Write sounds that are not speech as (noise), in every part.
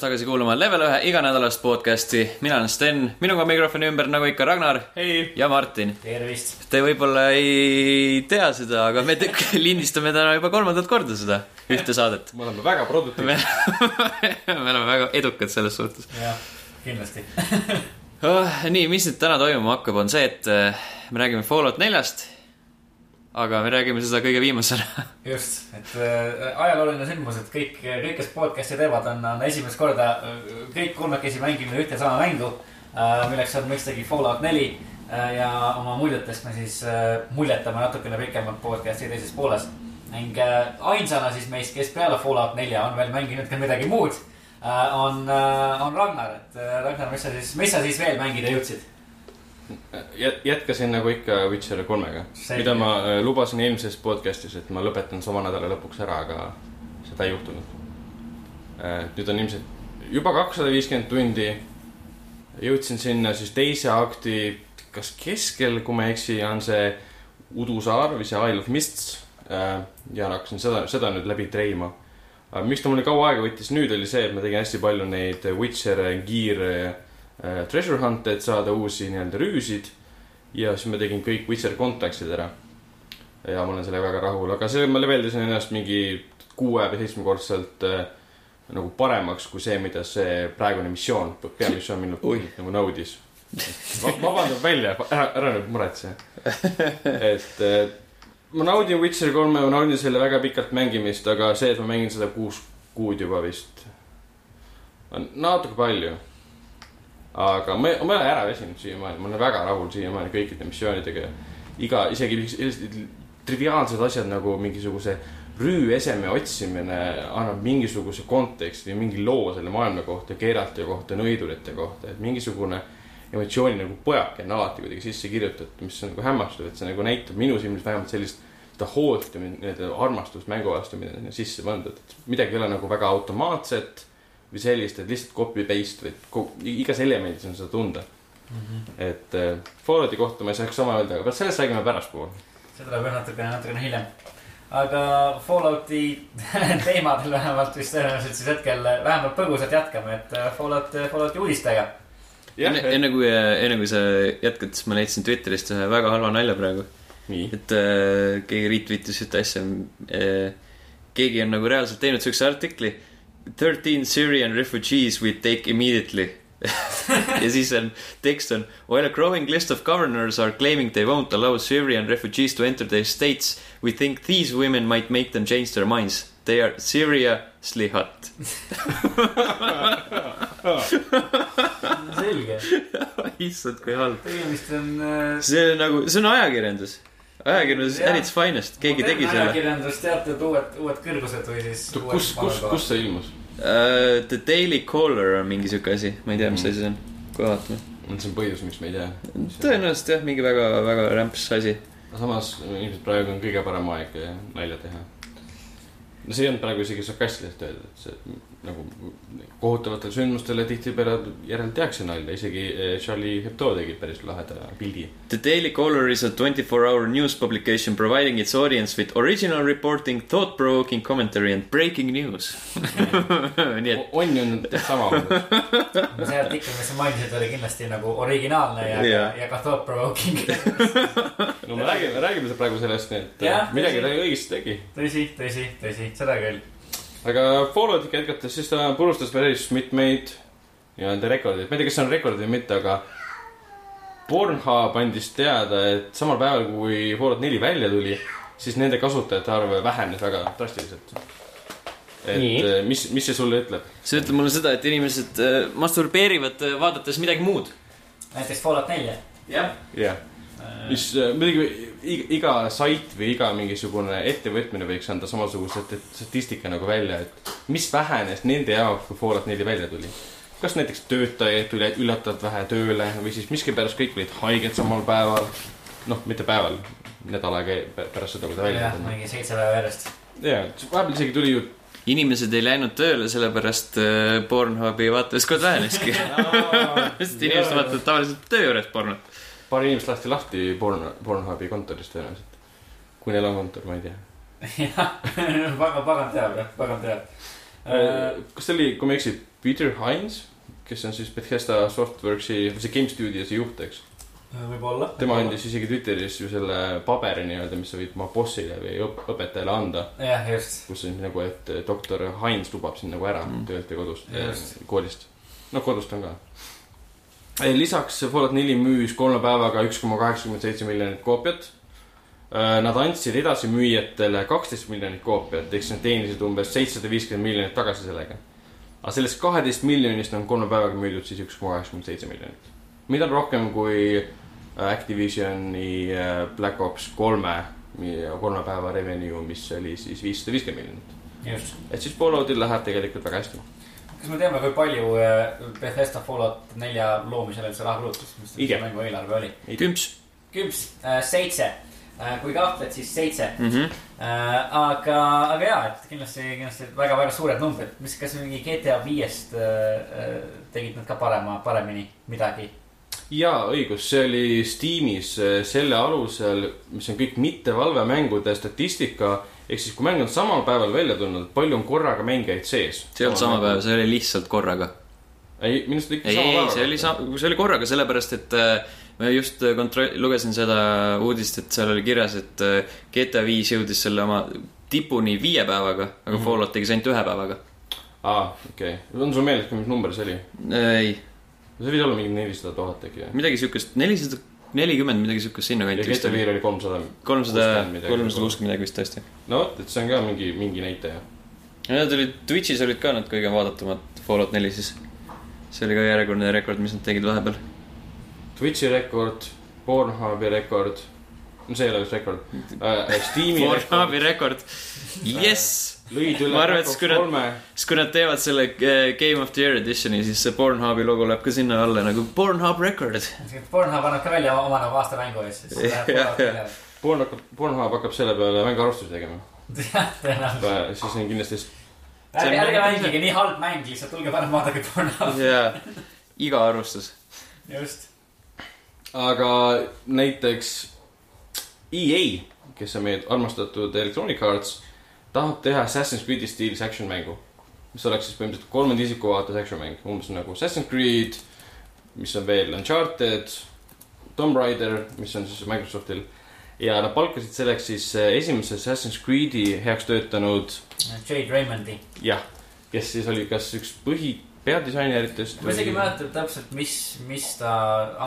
tulemast tagasi kuulama Level ühe iganädalast podcasti. mina olen Sten, minuga mikrofoni ümber nagu ikka Ragnar. hei. ja Martin. tervist. Te võib-olla ei tea seda, aga me (laughs) lindistame täna juba kolmandat korda seda ühte saadet. me oleme väga produktiivsed me (laughs) oleme väga edukad selles suhtes. jah, kindlasti (laughs) oh, nii, mis nüüd täna toimuma hakkab, on see, et eh, me räägime Fallout neljast aga me räägime seda kõige viimasena (laughs) just, et äh, ajalooline sündmus, et kõik, kõik, kes podcast'i teevad, on, on esimest korda äh, kõik kolmekesi mänginud ühte sama mängu äh,. milleks on mõistagi Fallout neli äh, ja oma muljetest me siis äh, muljetame natukene pikemalt podcast'i teises pooles. ning äh, ainsana siis meist, kes peale Fallout nelja on veel mänginud ka midagi muud äh,, on äh,, on Ragnar, et äh, Ragnar, mis sa siis, mis sa siis veel mängida jõudsid? Jätkasin nagu ikka Witcher kolmega, mida ma äh, lubasin eelmises podcast'is, et ma lõpetan sama nädala lõpuks ära, aga seda ei juhtunud. Äh, nüüd on ilmselt juba kakssada viiskümmend tundi. jõudsin sinna siis teise akti, kas keskel, kui ma ei eksi, on see udusaar või see Isle of Mists. Äh, ja hakkasin seda, seda nüüd läbi treima. miks ta mulle kaua aega võttis nüüd oli see, et ma tegin hästi palju neid Witcher kiir Äh, treasure hunt'e, et saada uusi nii-öelda rüüsid. ja siis ma tegin kõik Witcher Contactsid ära. ja ma olen sellega väga rahul, aga see, ma leveldasin ennast mingi kuue või seitsmekordselt äh, nagu paremaks kui see, mida see praegune missioon, peamissioon minult nagu nõudis. vabandab välja, ära, ära nüüd muretse. et äh, ma naudin Witcher kolme, ma naudin selle väga pikalt mängimist, aga see, et ma mängin seda kuus kuud juba vist, on natuke palju aga ma, ma ei ole ära väsinud siiamaani, ma olen väga rahul siiamaani kõikide missioonidega. iga, isegi sellised triviaalsed asjad nagu mingisuguse rüüeseme otsimine annab mingisuguse konteksti, mingi loo selle maailma kohta, keerate kohta, nõidurite kohta, et mingisugune emotsiooni nagu pojake on alati kuidagi sisse kirjutatud, mis on nagu hämmastav, et see nagu näitab minu silmis vähemalt sellist seda hoolt ja nii-öelda armastust mängu vastu, mida sinna sisse pandud, et midagi ei ole nagu väga automaatset või sellist, et lihtsalt copy paste või igas elemendis on seda tunda mm. -hmm. et äh, Fallouti kohta ma ei saaks sama öelda, aga sellest räägime pärastpool. see tuleb jah natukene, natukene hiljem. aga Fallouti (laughs) teemadel vähemalt vist tõenäoliselt siis hetkel vähemalt põgusalt jätkame, et äh, Fallout, Fallouti uudistega. enne, enne kui, enne kui sa jätkad, siis ma leidsin Twitterist ühe väga halva nalja praegu. et äh, keegi retweetis ühte asja äh,. keegi on nagu reaalselt teinud siukse artikli 13 Syrian refugees we take immediately. Ja siis on tekst on while a growing list of governors are claiming they won't allow Syrian refugees to enter their states we think these women might make them change their minds. They are seriously hot. Selge. (laughs) Issand kui halb. Tegemist on äh... see on nagu see on ajakirjandus ajakirjandus at its finest, keegi tegi selle. ajakirjandus teatud uued, uued kõrgused või siis. kus, kus, kus see ilmus uh,? The Daily Caller on mingi sihuke asi, ma ei tea, mis asi see on, kohe vaatame. see on põhjus, miks me ei tea. tõenäoliselt jah, mingi väga, väga rämps asi. samas ilmselt praegu on kõige parem aeg nalja teha. no see ei olnud praegu isegi sarkastiliselt öeldud, et see nagu kohutavatele sündmustele tihtipeale järel tehakse nalja, isegi eh, Charlie Hebdo tegi päris laheda pildi. The Daily Caller is a twenty four hour news publication providing its audience with original reporting, thought provoking commentary and breaking news (laughs) nii et. Onion teeb sama see artikkel, mis sa mainisid, oli kindlasti nagu originaalne ja yeah., ja ka thought provoking (laughs) no me räägime, räägime praegu sellest, et ja, midagi ta õigesti tegi. tõsi, tõsi, tõsi, seda küll aga Fallouti jätkates, siis ta purustas päris mitmeid nii-öelda rekordeid, ma ei tea, kas see on rekord või mitte, aga. Pornhub andis teada, et samal päeval, kui Fallout neli välja tuli, siis nende kasutajate arv vähenes väga drastiliselt. et Nii. Eh, mis, mis see sulle ütleb? see ütleb mulle seda, et inimesed eh, masturbeerivad eh, vaadates midagi muud. näiteks Fallout nelja. jah. jah mis äh, muidugi iga sait või iga mingisugune ettevõtmine võiks anda samasuguse statistika nagu välja, et mis vähenes nende jaoks, kui Fallout neli välja tuli. kas näiteks töötajaid tuli üllatavalt vähe tööle või siis miskipärast kõik olid haiged samal päeval. noh, mitte päeval, nädal aega pärast seda, kui ta välja tuli. mingi seitse päeva järjest. ja, vahepeal isegi tuli ju inimesed ei läinud tööle, sellepärast äh, Pornhubi vaatajaskond väheneski (laughs) sest inimesed vaatavad tavaliselt töö juures pornot paar inimest lasti lahti Porn, Pornhubi kontorist tõenäoliselt. kui neil on kontor, ma ei tea. jah, (laughs) pagan, pagan teab jah, pagan teab. kas see oli, kui ma ei eksi, Peter Hines, kes on siis Bethesda Softworksi, see Game Studiosi juht, eks võib-olla. tema andis isegi Twitteris ju selle paberi nii-öelda, mis sa võid oma bossile või õp õpetajale anda. jah, just. kus on nagu, et doktor Heinz lubab sind nagu ära mm. töölt ja kodust, koolist. noh, kodust on ka. Lisaks Fallout neli müüs kolme päevaga üks koma kaheksakümmend seitse miljonit koopiat. Äh, nad andsid edasimüüjatele kaksteist miljonit koopiat, ehk siis nad teenisid umbes seitsesada viiskümmend miljonit tagasi sellega. aga sellest kaheteist miljonist on kolme päevaga müüdud siis üks koma kaheksakümmend seitse miljonit. mida on rohkem kui Activisioni äh, Black Ops kolme, kolme päeva revenue, mis oli siis viissada viiskümmend miljonit. et siis Falloutil läheb tegelikult väga hästi. Kas me teame, kui palju äh, Bethesda Fallout nelja loomisele üldse raha kulutas, mis see mängu eelarve oli? kümps. kümps äh,, seitse kui kahtled, siis seitse mm. -hmm. Aga, aga jaa, et kindlasti, kindlasti väga-väga suured numbrid. mis, kas mingi GTA viiest tegid nad ka parema, paremini midagi? jaa, õigus, see oli Steamis eh, selle alusel, mis on kõik mittevalvemängude statistika. Ehk siis, kui mäng on samal päeval välja tulnud, palju on korraga mängijaid sees? see ei olnud sama päev, see oli lihtsalt korraga. ei, minu arust ikka ei, sama päevaga. see oli, see oli korraga, sellepärast et äh, ma just kontroll-, lugesin seda uudist, et seal oli kirjas, et äh, GTA viis jõudis selle oma tipuni viie päevaga, aga mm -hmm. Fallout tegi see ainult ühe päevaga. aa, okei okay., on sul meeles, mis number see oli? ei see võis olla mingi nelisada tuhat äkki või? midagi siukest, nelisada nelikümmend, midagi siukest sinnakanti. ja Getter Wheel oli kolmsada. kolmsada, kolmsada kuuskümmend midagi vist tõesti. no vot, et see on ka mingi, mingi näitaja. ja nad olid, Twitch'is olid ka nad kõige vaadatumad Fallout neli siis. see oli ka järjekordne rekord, mis nad tegid vahepeal. Twitch'i rekord, Pornhubi rekord, no see ei ole vist rekord uh,. Steam'i rekord. (laughs) Pornhubi rekord, jess lõid üle ma arvan, et siis kui nad, siis kui nad teevad selle äh, Game of the Year edition'i, siis see Pornhubi logo läheb ka sinna alla nagu Pornhub Record. Pornhub annab ka välja oma nagu aasta mängu ja siis läheb (laughs) Porn hakkab, Pornhub hakkab selle peale mänguarvustusi tegema. jah, tõenäoliselt. siis on kindlasti. ärge, ärge mängige nii halb mäng, lihtsalt tulge parem vaadake Pornhubi. jaa, iga arvustus. just. aga näiteks EA, kes on meie armastatud Electronic Arts tahab teha Assassin's Creed'i stiilis action mängu. mis oleks siis põhimõtteliselt kolmanda isiku vaates action mäng, umbes nagu Assassin's Creed, mis on veel Uncharted, Tomb Raider, mis on siis Microsoftil. ja nad palkasid selleks siis eh, esimese Assassin's Creed'i heaks töötanud. Jade Raymondi. jah, kes siis oli kas üks põhi peadisaineritest. ma isegi ei mäleta täpselt, mis, mis ta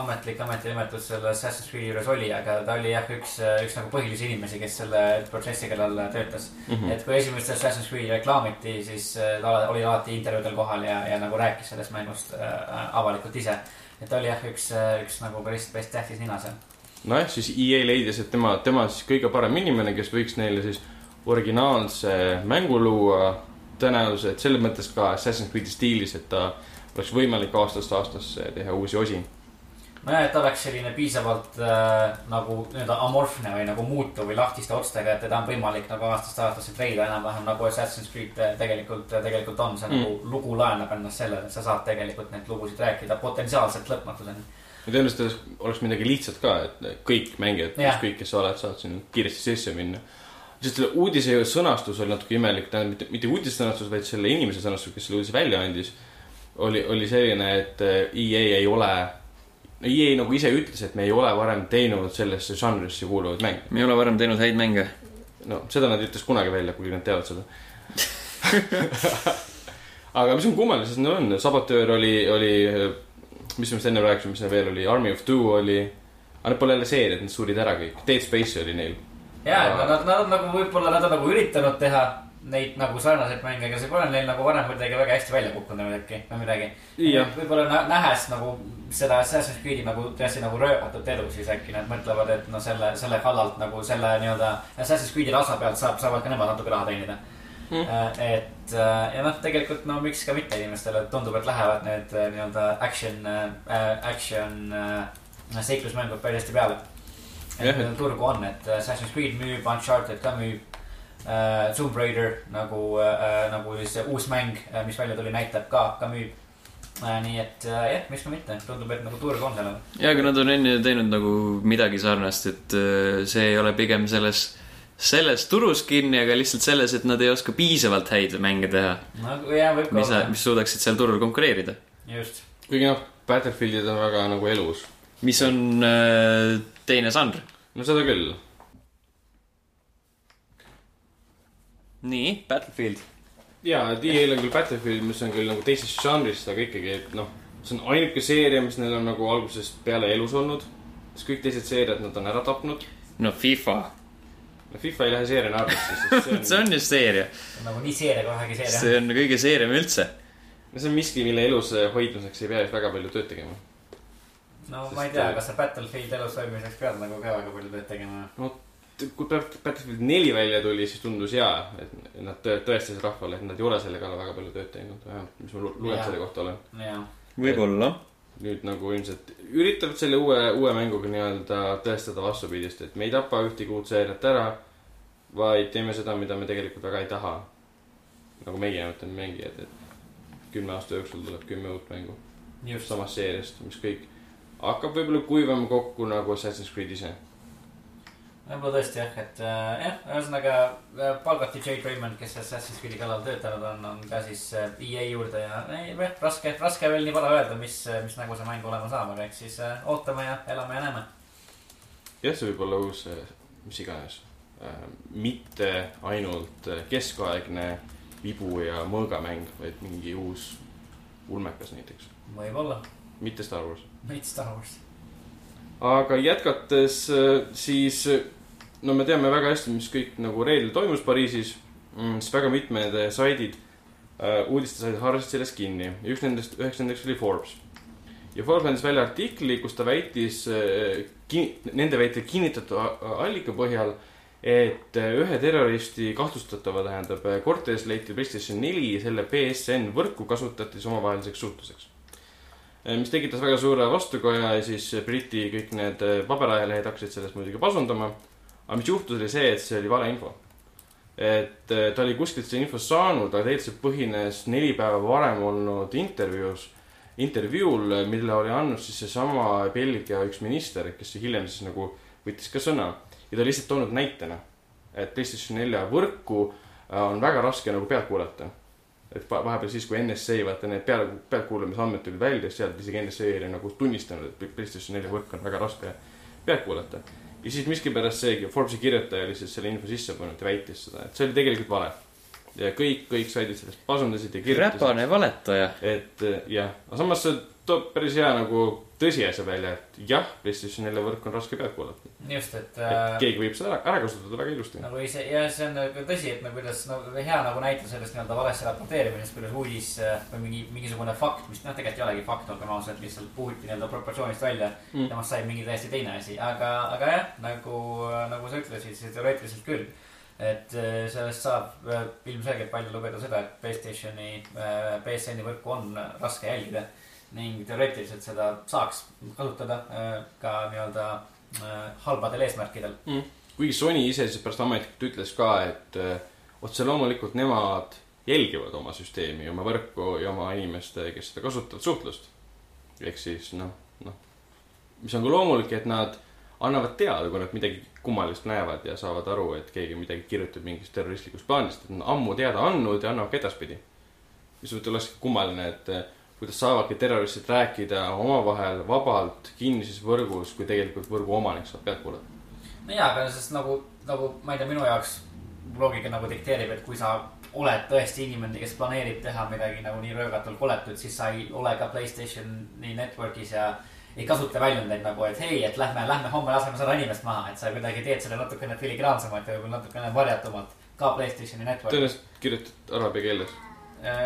ametlik ametinimetus selle Assassin's Creed'i juures oli, aga ta oli jah, üks, üks nagu põhilisi inimesi, kes selle protsessi kallal töötas mm. -hmm. et kui esimest Assassin's Creed'i reklaamiti, siis äh, ta oli alati intervjuudel kohal ja, ja nagu rääkis sellest mängust äh, avalikult ise. et ta oli jah, üks, üks nagu päris, päris tähtis nina seal. nojah, siis EA leidis, et tema, tema siis kõige parem inimene, kes võiks neile siis originaalse mängu luua tõenäoliselt selles mõttes ka Assassin's Creed'i stiilis, et ta oleks võimalik aastast aastasse teha uusi osi. nojah, et ta oleks selline piisavalt äh, nagu nii-öelda amorfne või nagu muutuv või lahtiste otstega, et teda on võimalik nagu aastast aastasse treida enam-vähem nagu Assassin's Creed tegelikult, tegelikult on. see mm. nagu lugu laenab ennast sellele, et sa saad tegelikult neid lugusid rääkida potentsiaalselt lõpmatuseni ja tõenäoliselt oleks midagi lihtsat ka, et kõik mängijad, ükskõik kes sa oled, saad sinna kiiresti sisse minna sest selle uudise sõnastus oli natuke imelik, tähendab mitte, mitte uudise sõnastus, vaid selle inimese sõnastus, kes selle uudise välja andis. oli, oli selline, et äh, EA ei ole, EA nagu ise ütles, et me ei ole varem teinud sellesse žanrisse kuuluvaid mänge. me ei ole varem teinud häid mänge. no seda nad ütles kunagi välja, kuigi nad teavad seda (laughs) aga mis on kummaline, sest neil on, Saboteur oli, oli, mis me vist enne rääkisime, mis neil veel oli, Army of Two oli. aga need pole jälle seeriad, need surid ära kõik, Dead Space oli neil ja, et nad, nad on nagu võib-olla, nad on nagu üritanud teha neid nagu sarnaseid mänge, aga see pole neil nagu varem kuidagi väga hästi välja kukkunud või äkki või midagi. võib-olla nähes nagu seda Assassin's Creed'i nagu tõesti nagu rööpatud edu, siis äkki nad mõtlevad, et no selle, selle kallalt nagu selle nii-öelda Assassin's Creed'i rasa pealt saab, saavad ka nemad natuke raha teenida. Mm.. et äh, ja noh, tegelikult no miks ka mitte inimestele tundub, et lähevad need äh, nii-öelda action action seiklusmängud päris hästi peale et turgu on, et äh, Assassin's Creed müüb, Uncharted ka müüb uh,. Tomb Raider nagu uh,, nagu siis uus mäng, mis välja tuli, näitab ka, ka müüb uh,. nii et uh, jah, miks ka mitte, tundub, et nagu turg on sellel. ja, aga nad on enne teinud nagu midagi sarnast, et uh, see ei ole pigem selles selles turus kinni, aga lihtsalt selles, et nad ei oska piisavalt häid mänge teha, no mis, mis suudaksid seal turul konkureerida. just. kuigi noh, Battlefieldid on väga nagu elus. Mis on äh, teine žanr. no seda küll. nii, Battlefield. jaa, EA-l on küll Battlefield, mis on küll nagu teisest žanrist, aga ikkagi, et noh, see on ainuke seeria, mis neil on nagu algusest peale elus olnud. sest kõik teised seeriad nad on ära tapnud. no FIFA, no FIFA ei lähe seeriana arvesse, sest see (laughs) see on, on ju seeria, nagu nii seeria kui vähegi seeria. see on kõige seeriam üldse. see on miski, mille elus hoidmiseks ei pea just väga palju tööd tegema. No ma ei tea, kas sa Battlefield elus toimimiseks pead nagu ka väga palju tööd tegema. kui Bat- Battlefield neli välja tuli, siis tundus jaa, et nad tõ- tõestasid rahvale, et nad ei ole selle kallal väga palju tööd teinud, vähemalt mis ma lu- lugenud selle kohta olen. võib-olla. nüüd nagu ilmselt üritavad selle uue, uue mänguga nii-öelda tõestada vastupidist, et me ei tapa ühtegi uut seeriat ära, vaid teeme seda, mida me tegelikult väga ei taha. nagu meie, ütleme mängijad, et kümne aasta jooksul tuleb kümme uut mängu just. samast seeriast, mis kõik hakkab võib-olla kuivama kokku nagu Assassin's Creed ise. võib-olla tõesti jah, et äh, jah, ühesõnaga äh, palgati Jade Raymond, kes Assassin's Creed'i kallal töötanud on, on ka siis äh, EA juurde ja ei, raske, raske veel nii vara öelda, mis, mis nägu see mäng olema saab, aga eks siis ootame ja elame ja näeme. jah, see võib olla uus, mis iganes, mitte ainult keskaegne vibu ja mõõgamäng, vaid mingi uus ulmekas näiteks, võib-olla, mitte Star Wars. Mitte Star Wars. aga jätkates äh, siis, no me teame väga hästi, mis kõik nagu reedel toimus Pariisis, siis väga mitmed äh, saidid, uudistesaidid haarasid sellest kinni üks nendest, üheks nendest oli Forbes. ja Forbes andis välja artikli, kus ta väitis, nende väitel kinnitatud allika põhjal, et äh, ühe terroristi kahtlustatava, tähendab, korteris leiti PlayStation neli ja selle PSN võrku kasutati siis omavaheliseks suhtluseks. Mis tekitas väga suure vastukaja ja siis Briti kõik need äh, paberajalehed hakkasid sellest muidugi pasundama. aga mis juhtus, oli see, et see oli valeinfo. et ta oli kuskilt seda info saanud, aga tegelikult see põhines neli päeva varem olnud intervjuus, intervjuul, mille oli andnud siis seesama Belgia üks minister, kes hiljem siis nagu võttis ka sõna ja ta oli lihtsalt toonud näitena, et PlayStation nelja võrku on väga raske nagu pealt kuulata. Et va- vahepeal siis, kui NSA vaata need peal, pealtkuulamisandmed tulid välja, siis sealt isegi NSA oli nagu tunnistanud, et PlayStation nelja võrk on väga raske pealt kuulata. ja siis miskipärast see Forbesi kirjutaja lihtsalt selle info sisse pannud ja väitis seda, et see oli tegelikult vale. Ja kõik, kõik saidid sellest pasundasid ja kirjutasid, räpane valetaja. et eh, jah, aga samas see toob päris hea nagu tõsiasja välja, et jah, PlayStation nelja võrk on raske pealt kuulata. just, et et äh, keegi võib seda ära, ära kasutada väga ilusti. nagu ise ja see on nagu tõsi, et nagu kuidas no hea nagu näite sellest nii-öelda valesse raporteerimisest, kuidas uudis äh, või mingi mingisugune fakt, mis noh, tegelikult ei olegi fakt, olgem ausad, lihtsalt puhuti nii-öelda proportsioonist välja mm.. temast sai mingi täiesti teine asi, aga, aga jah, nagu, nagu sa ütlesid, siis teoreetiliselt küll. Et äh, sellest saab äh, ilmselgelt välja lugeda seda, et Playstationi, BSN-i võrku on raske jälgida ning teoreetiliselt seda saaks kasutada äh, ka nii-öelda äh, halbadel eesmärkidel. kuigi Sony ise siis pärast ametlikult ütles ka, et otse loomulikult nemad jälgivad oma süsteemi, oma võrku ja oma inimeste, kes seda kasutavad, suhtlust. ehk siis noh, noh, mis on ka loomulik, et nad annavad teada, kui nad midagi kummalist näevad ja saavad aru, et keegi midagi kirjutab mingist terroristlikust plaanist, et nad on ammu teada andnud ja annavad ka edaspidi. mis võib-olla oleks kummaline, et eh, kuidas saavadki terroristid rääkida omavahel vabalt kinnises võrgus, kui tegelikult võrgu omanik saab pealt kuulata. no jaa, aga sest nagu, nagu ma ei tea, minu jaoks loogika nagu dikteerib, et kui sa oled tõesti inimene, kes planeerib teha midagi nagu nii röögatult koletut, siis sa ei ole ka Playstationi network'is ja ei kasuta väljundeid nagu, et hei, et lähme, lähme homme laseme sada inimest maha, et sa kuidagi teed selle natukene filigraansemalt ja võib-olla natukene varjatumalt ka Playstationi network'is. tõenäoliselt kirjutad araabia keeles.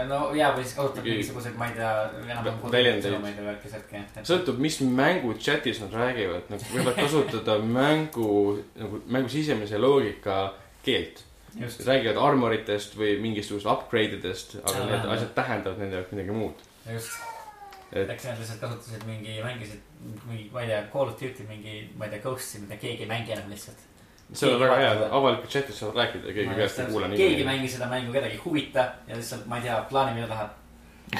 no jaa, või siis kasutad Mingi- mingisuguseid, ma ei tea, enam-vähem Väljendeid. sõnumeid või värki sealtki. sõltub, mis mängu chat'is nad räägivad, nad võivad (laughs) kasutada mängu, nagu mängu sisemise loogika keelt. just, räägivad armoritest või mingisugust upgrade idest, aga need asjad tähendavad nende jaoks midagi muud. just. Et äkki nad lihtsalt kasutasid mingi, mängisid mingi, ma ei tea, Call of Duty mingi, ma ei tea, Ghost'i, mida keegi ei mängi enam lihtsalt. see on väga hea avalikult chat'is saavad rääkida ja keegi peaks ei kuula keegi ei nii. mängi seda mängu, kedagi ei huvita ja lihtsalt, ma ei tea, plaani, mida tahab. (laughs)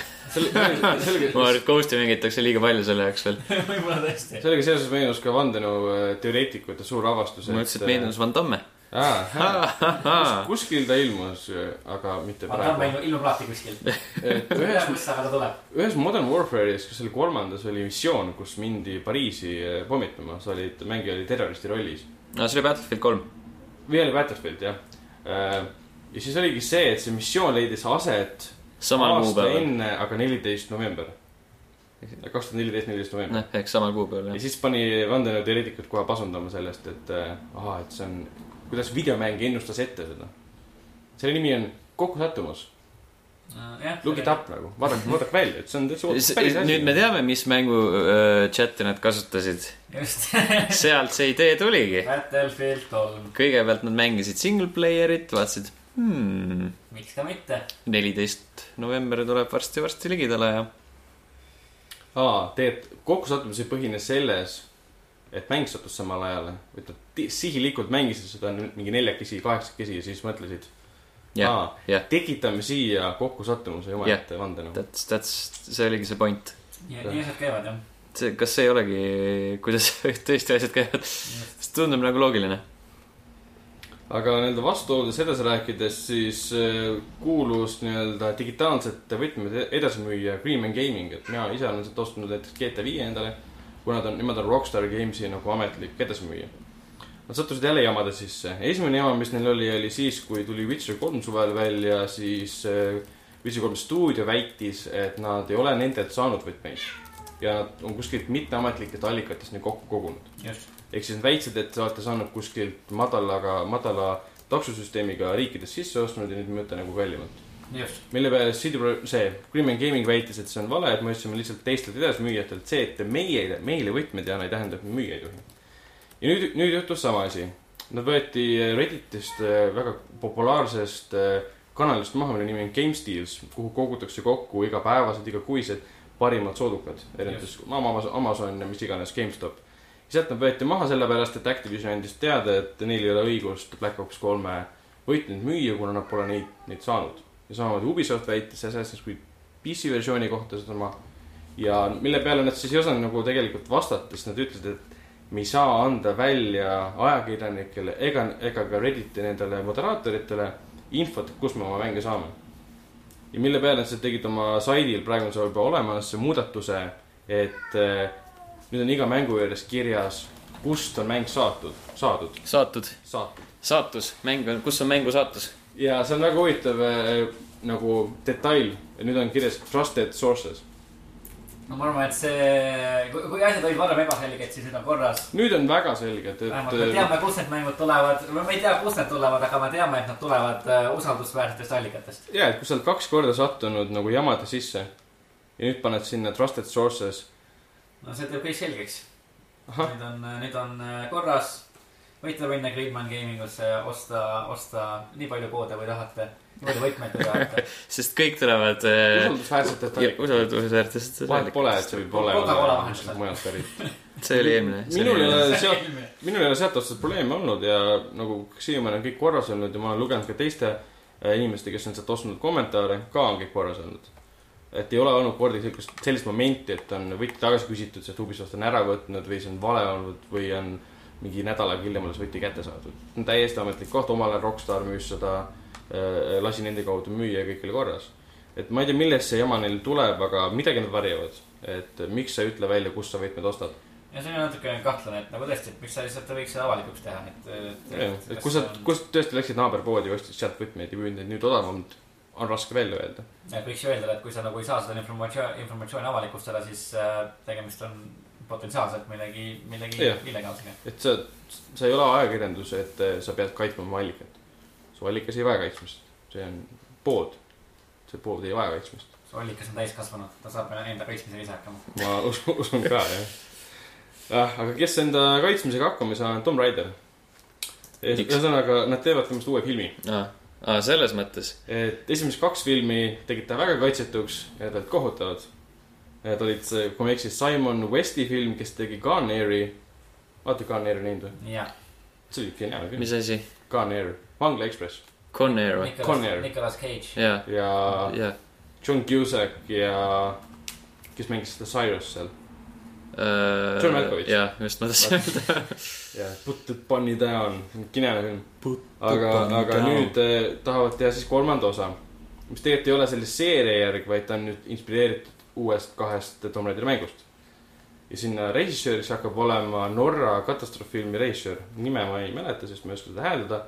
ma arvan, et Ghosti mängitakse liiga palju selle jaoks veel. (laughs) võib-olla tõesti. sellega seoses meenus ka vandenõuteoreetikute suur avastus. ma ütlesin, et meenus Van Damme. Kuskil ta ilmus, aga mitte praegu. aga ta ilmub alati kuskil. (laughs) ühes, kus aga ta tuleb. ühes Modern Warfare'is, kas oli kolmandas, oli missioon, kus mindi Pariisi eh, pommitama, sa olid, mängija oli terroristi rollis. no see oli Battlefield kolm. või oli Battlefield, jah. Eh, ja siis oligi see, et see missioon leidis aset samal kuupäeval. enne, aga neliteist november kaks tuhat neliteist, neliteist november. noh, ehk samal kuupäeval, jah. ja siis pani vandenõuteoreetikud kohe pasundama sellest, et äh, ahaa, et see on kuidas videomäng ennustas ette seda. selle nimi on kokkusattumus uh,. Look it up nagu, vaadake, vaadake välja, et see on täitsa (laughs) päris asi. nüüd me teame, mis mängu uh, chat'i nad kasutasid. (laughs) sealt see idee tuligi. Battlefield kolm. kõigepealt nad mängisid single player'it, vaatasid hmm,. miks ka mitte. neliteist november tuleb varsti-varsti ligidale ja. aa, tegelikult kokkusattumus ei põhine selles et mäng sattus samal ajal, et nad sihilikult mängisid seda mingi neljakesi, kaheksakesi ja siis mõtlesid. Yeah, yeah. tekitame siia kokkusattumuse omaette yeah. vande nagu. That's, that's, see oligi see point. nii asjad käivad jah. see, kas see ei olegi, kuidas (laughs) tõesti asjad käivad? see tundub nagu loogiline. aga nii-öelda vastuoludes edasi rääkides, siis äh, kuulus nii-öelda digitaalsete võtmete edasimüüja Greenman Gaming, et mina ise olen sealt ostnud näiteks GTA viie endale kuna ta on, nemad on Rockstar Gamesi nagu ametlik edasimüüja. Nad sattusid jälle jamade sisse. esimene jama, mis neil oli, oli siis, kui tuli Witcher kolm suvel välja, siis äh, Witcher kolm stuudio väitis, et nad ei ole nendelt saanud võtmeid. ja nad on kuskilt mitteametlikest allikatest neid kokku kogunud. ehk siis nad väitsid, et te olete saanud kuskilt madalaga, madala taksusüsteemiga riikidest sisse ostnud ja nüüd müüte nagu kallimalt mille peale CD Pro, see Grimman Gaming väitis, et see on vale, et me ostsime lihtsalt teistelt edasimüüjatelt, see, et te meie, meile võtmed ei anna, ei tähenda, et me müüa ei tohi. ja nüüd, nüüd juhtus sama asi. Nad võeti Redditist äh, väga populaarsest äh, kanalist maha, mille nimi on GameSteals, kuhu kogutakse kokku igapäevased, igakuised parimad soodukad. erinevates Amazon, Amazon ja mis iganes, GameStop. sealt nad võeti maha sellepärast, et Activision andis teada, et neil ei ole õigust Black Ops kolme võitleid müüa, kuna nad pole neid, neid saanud ja samamoodi Ubisoft väitis Assassin's Creed PC versiooni kohta sedasama. ja mille peale nad siis ei osanud nagu tegelikult vastata, sest nad ütlesid, et me ei saa anda välja ajakirjanikele ega, ega ka Redditi nendele moderaatoritele infot, kus me oma mänge saame. ja mille peale nad siis tegid oma saidil, praegu on see juba olemas, muudatuse, et äh, nüüd on iga mängu juures kirjas, kust on mäng saatud, saadud. saatud. saatud. saatus, mäng on, kus on mängu saatus ja see on väga huvitav äh, nagu detail, nüüd on kirjas trusted sources. no ma arvan, et see, kui asjad olid varem ebaselged, siis nüüd on korras. nüüd on väga selged, et. vähemalt me teame, kust need mängud tulevad, me ei tea, kust need tulevad, aga me teame, et nad tulevad uh, usaldusväärsetest allikatest. ja, et kui sa oled kaks korda sattunud nagu jamade sisse ja nüüd paned sinna trusted sources. no see teeb kõik selgeks. nüüd on, nüüd on korras võite minna Greenman Gamingusse ja osta, osta nii palju koode, kui tahate. nii palju võtmeid, kui tahate (laughs) sest kõik tulevad äh,. usaldusväärsetest allikatest. usaldusväärsetest. vahet pole, et see võib olla kuskilt mujalt pärit. (laughs) see oli eelmine. minul ei ole sealt, minul ei ole sealt otsast probleemi olnud ja nagu siiamaani on kõik korras olnud ja ma olen lugenud ka teiste äh, inimeste, kes on sealt ostnud kommentaare, ka on kõik korras olnud et ei ole olnud kordagi sellist, sellist momenti, et on võti tagasi küsitud, sest Ubisoft on ära võtnud või see on vale olnud või on mingi nädal aega hiljem alles võti kätte saadud. täiesti ametlik koht, omal ajal Rockstar müüs seda äh,, lasi nende kaudu müüa ja kõik oli korras. et ma ei tea, millest see jama neil tuleb, aga midagi nad varjavad. et miks sa ei ütle välja, kust sa võtmed ostad ja see on natuke kahtlane, et nagu tõesti, et miks sa lihtsalt võiks seda avalikuks teha, et, et. et, et kui sa kui sa tõesti läksid naaberpoodi ja ostsid sealt võtmeid ja müüd neid nüüd odavamalt, on raske välja öelda. võiks ju öelda, et kui sa nagu ei saa seda informatsiooni, informatsiooni avalikustada, siis äh, tegemist on potentsiaalselt millegi, millegi illegaalsega. et sa, sa ei ole ajakirjandus, et eh, sa pead kaitsma oma allikat. su allikas ei vaja kaitsmist, see on pood. see pood ei vaja kaitsmist. su allikas on täiskasvanud, ta saab enda kaitsmisega ise hakkama. ma usun, usun ka jah. jah, aga kes enda kaitsmisega hakkama ei saa, on Tom Raider. ühesõnaga, nad teevad temast uue filmi ah aa, selles mõttes. et esimesed kaks filmi tegid ta väga kaitsetuks ja need olid kohutavad Need olid see, kui ma ei eksi, Simon Westi film, kes tegi Gun Air'i. vaata Gun Air'i näinud või? jah. see oli geniaalne film. mis asi? Gun Air, Vangla Ekspress. Con Air või? Con Air. Nicolas Cage. ja, ja ja. John Cusack ja, kes mängis seda Cyrus seal uh,. John Malkovich. jah, just ma tahtsin öelda. (laughs) jah, Put the bunny down, kineline film. aga, aga down. nüüd äh, tahavad teha siis kolmanda osa, mis tegelikult ei ole selle seeria järgi, vaid ta on nüüd inspireeritud uuest kahest Tomb Raideri mängust. ja sinna režissööriks hakkab olema Norra katastroofifilmi režissöör, nime ma ei mäleta, sest ma ei oska seda hääldada.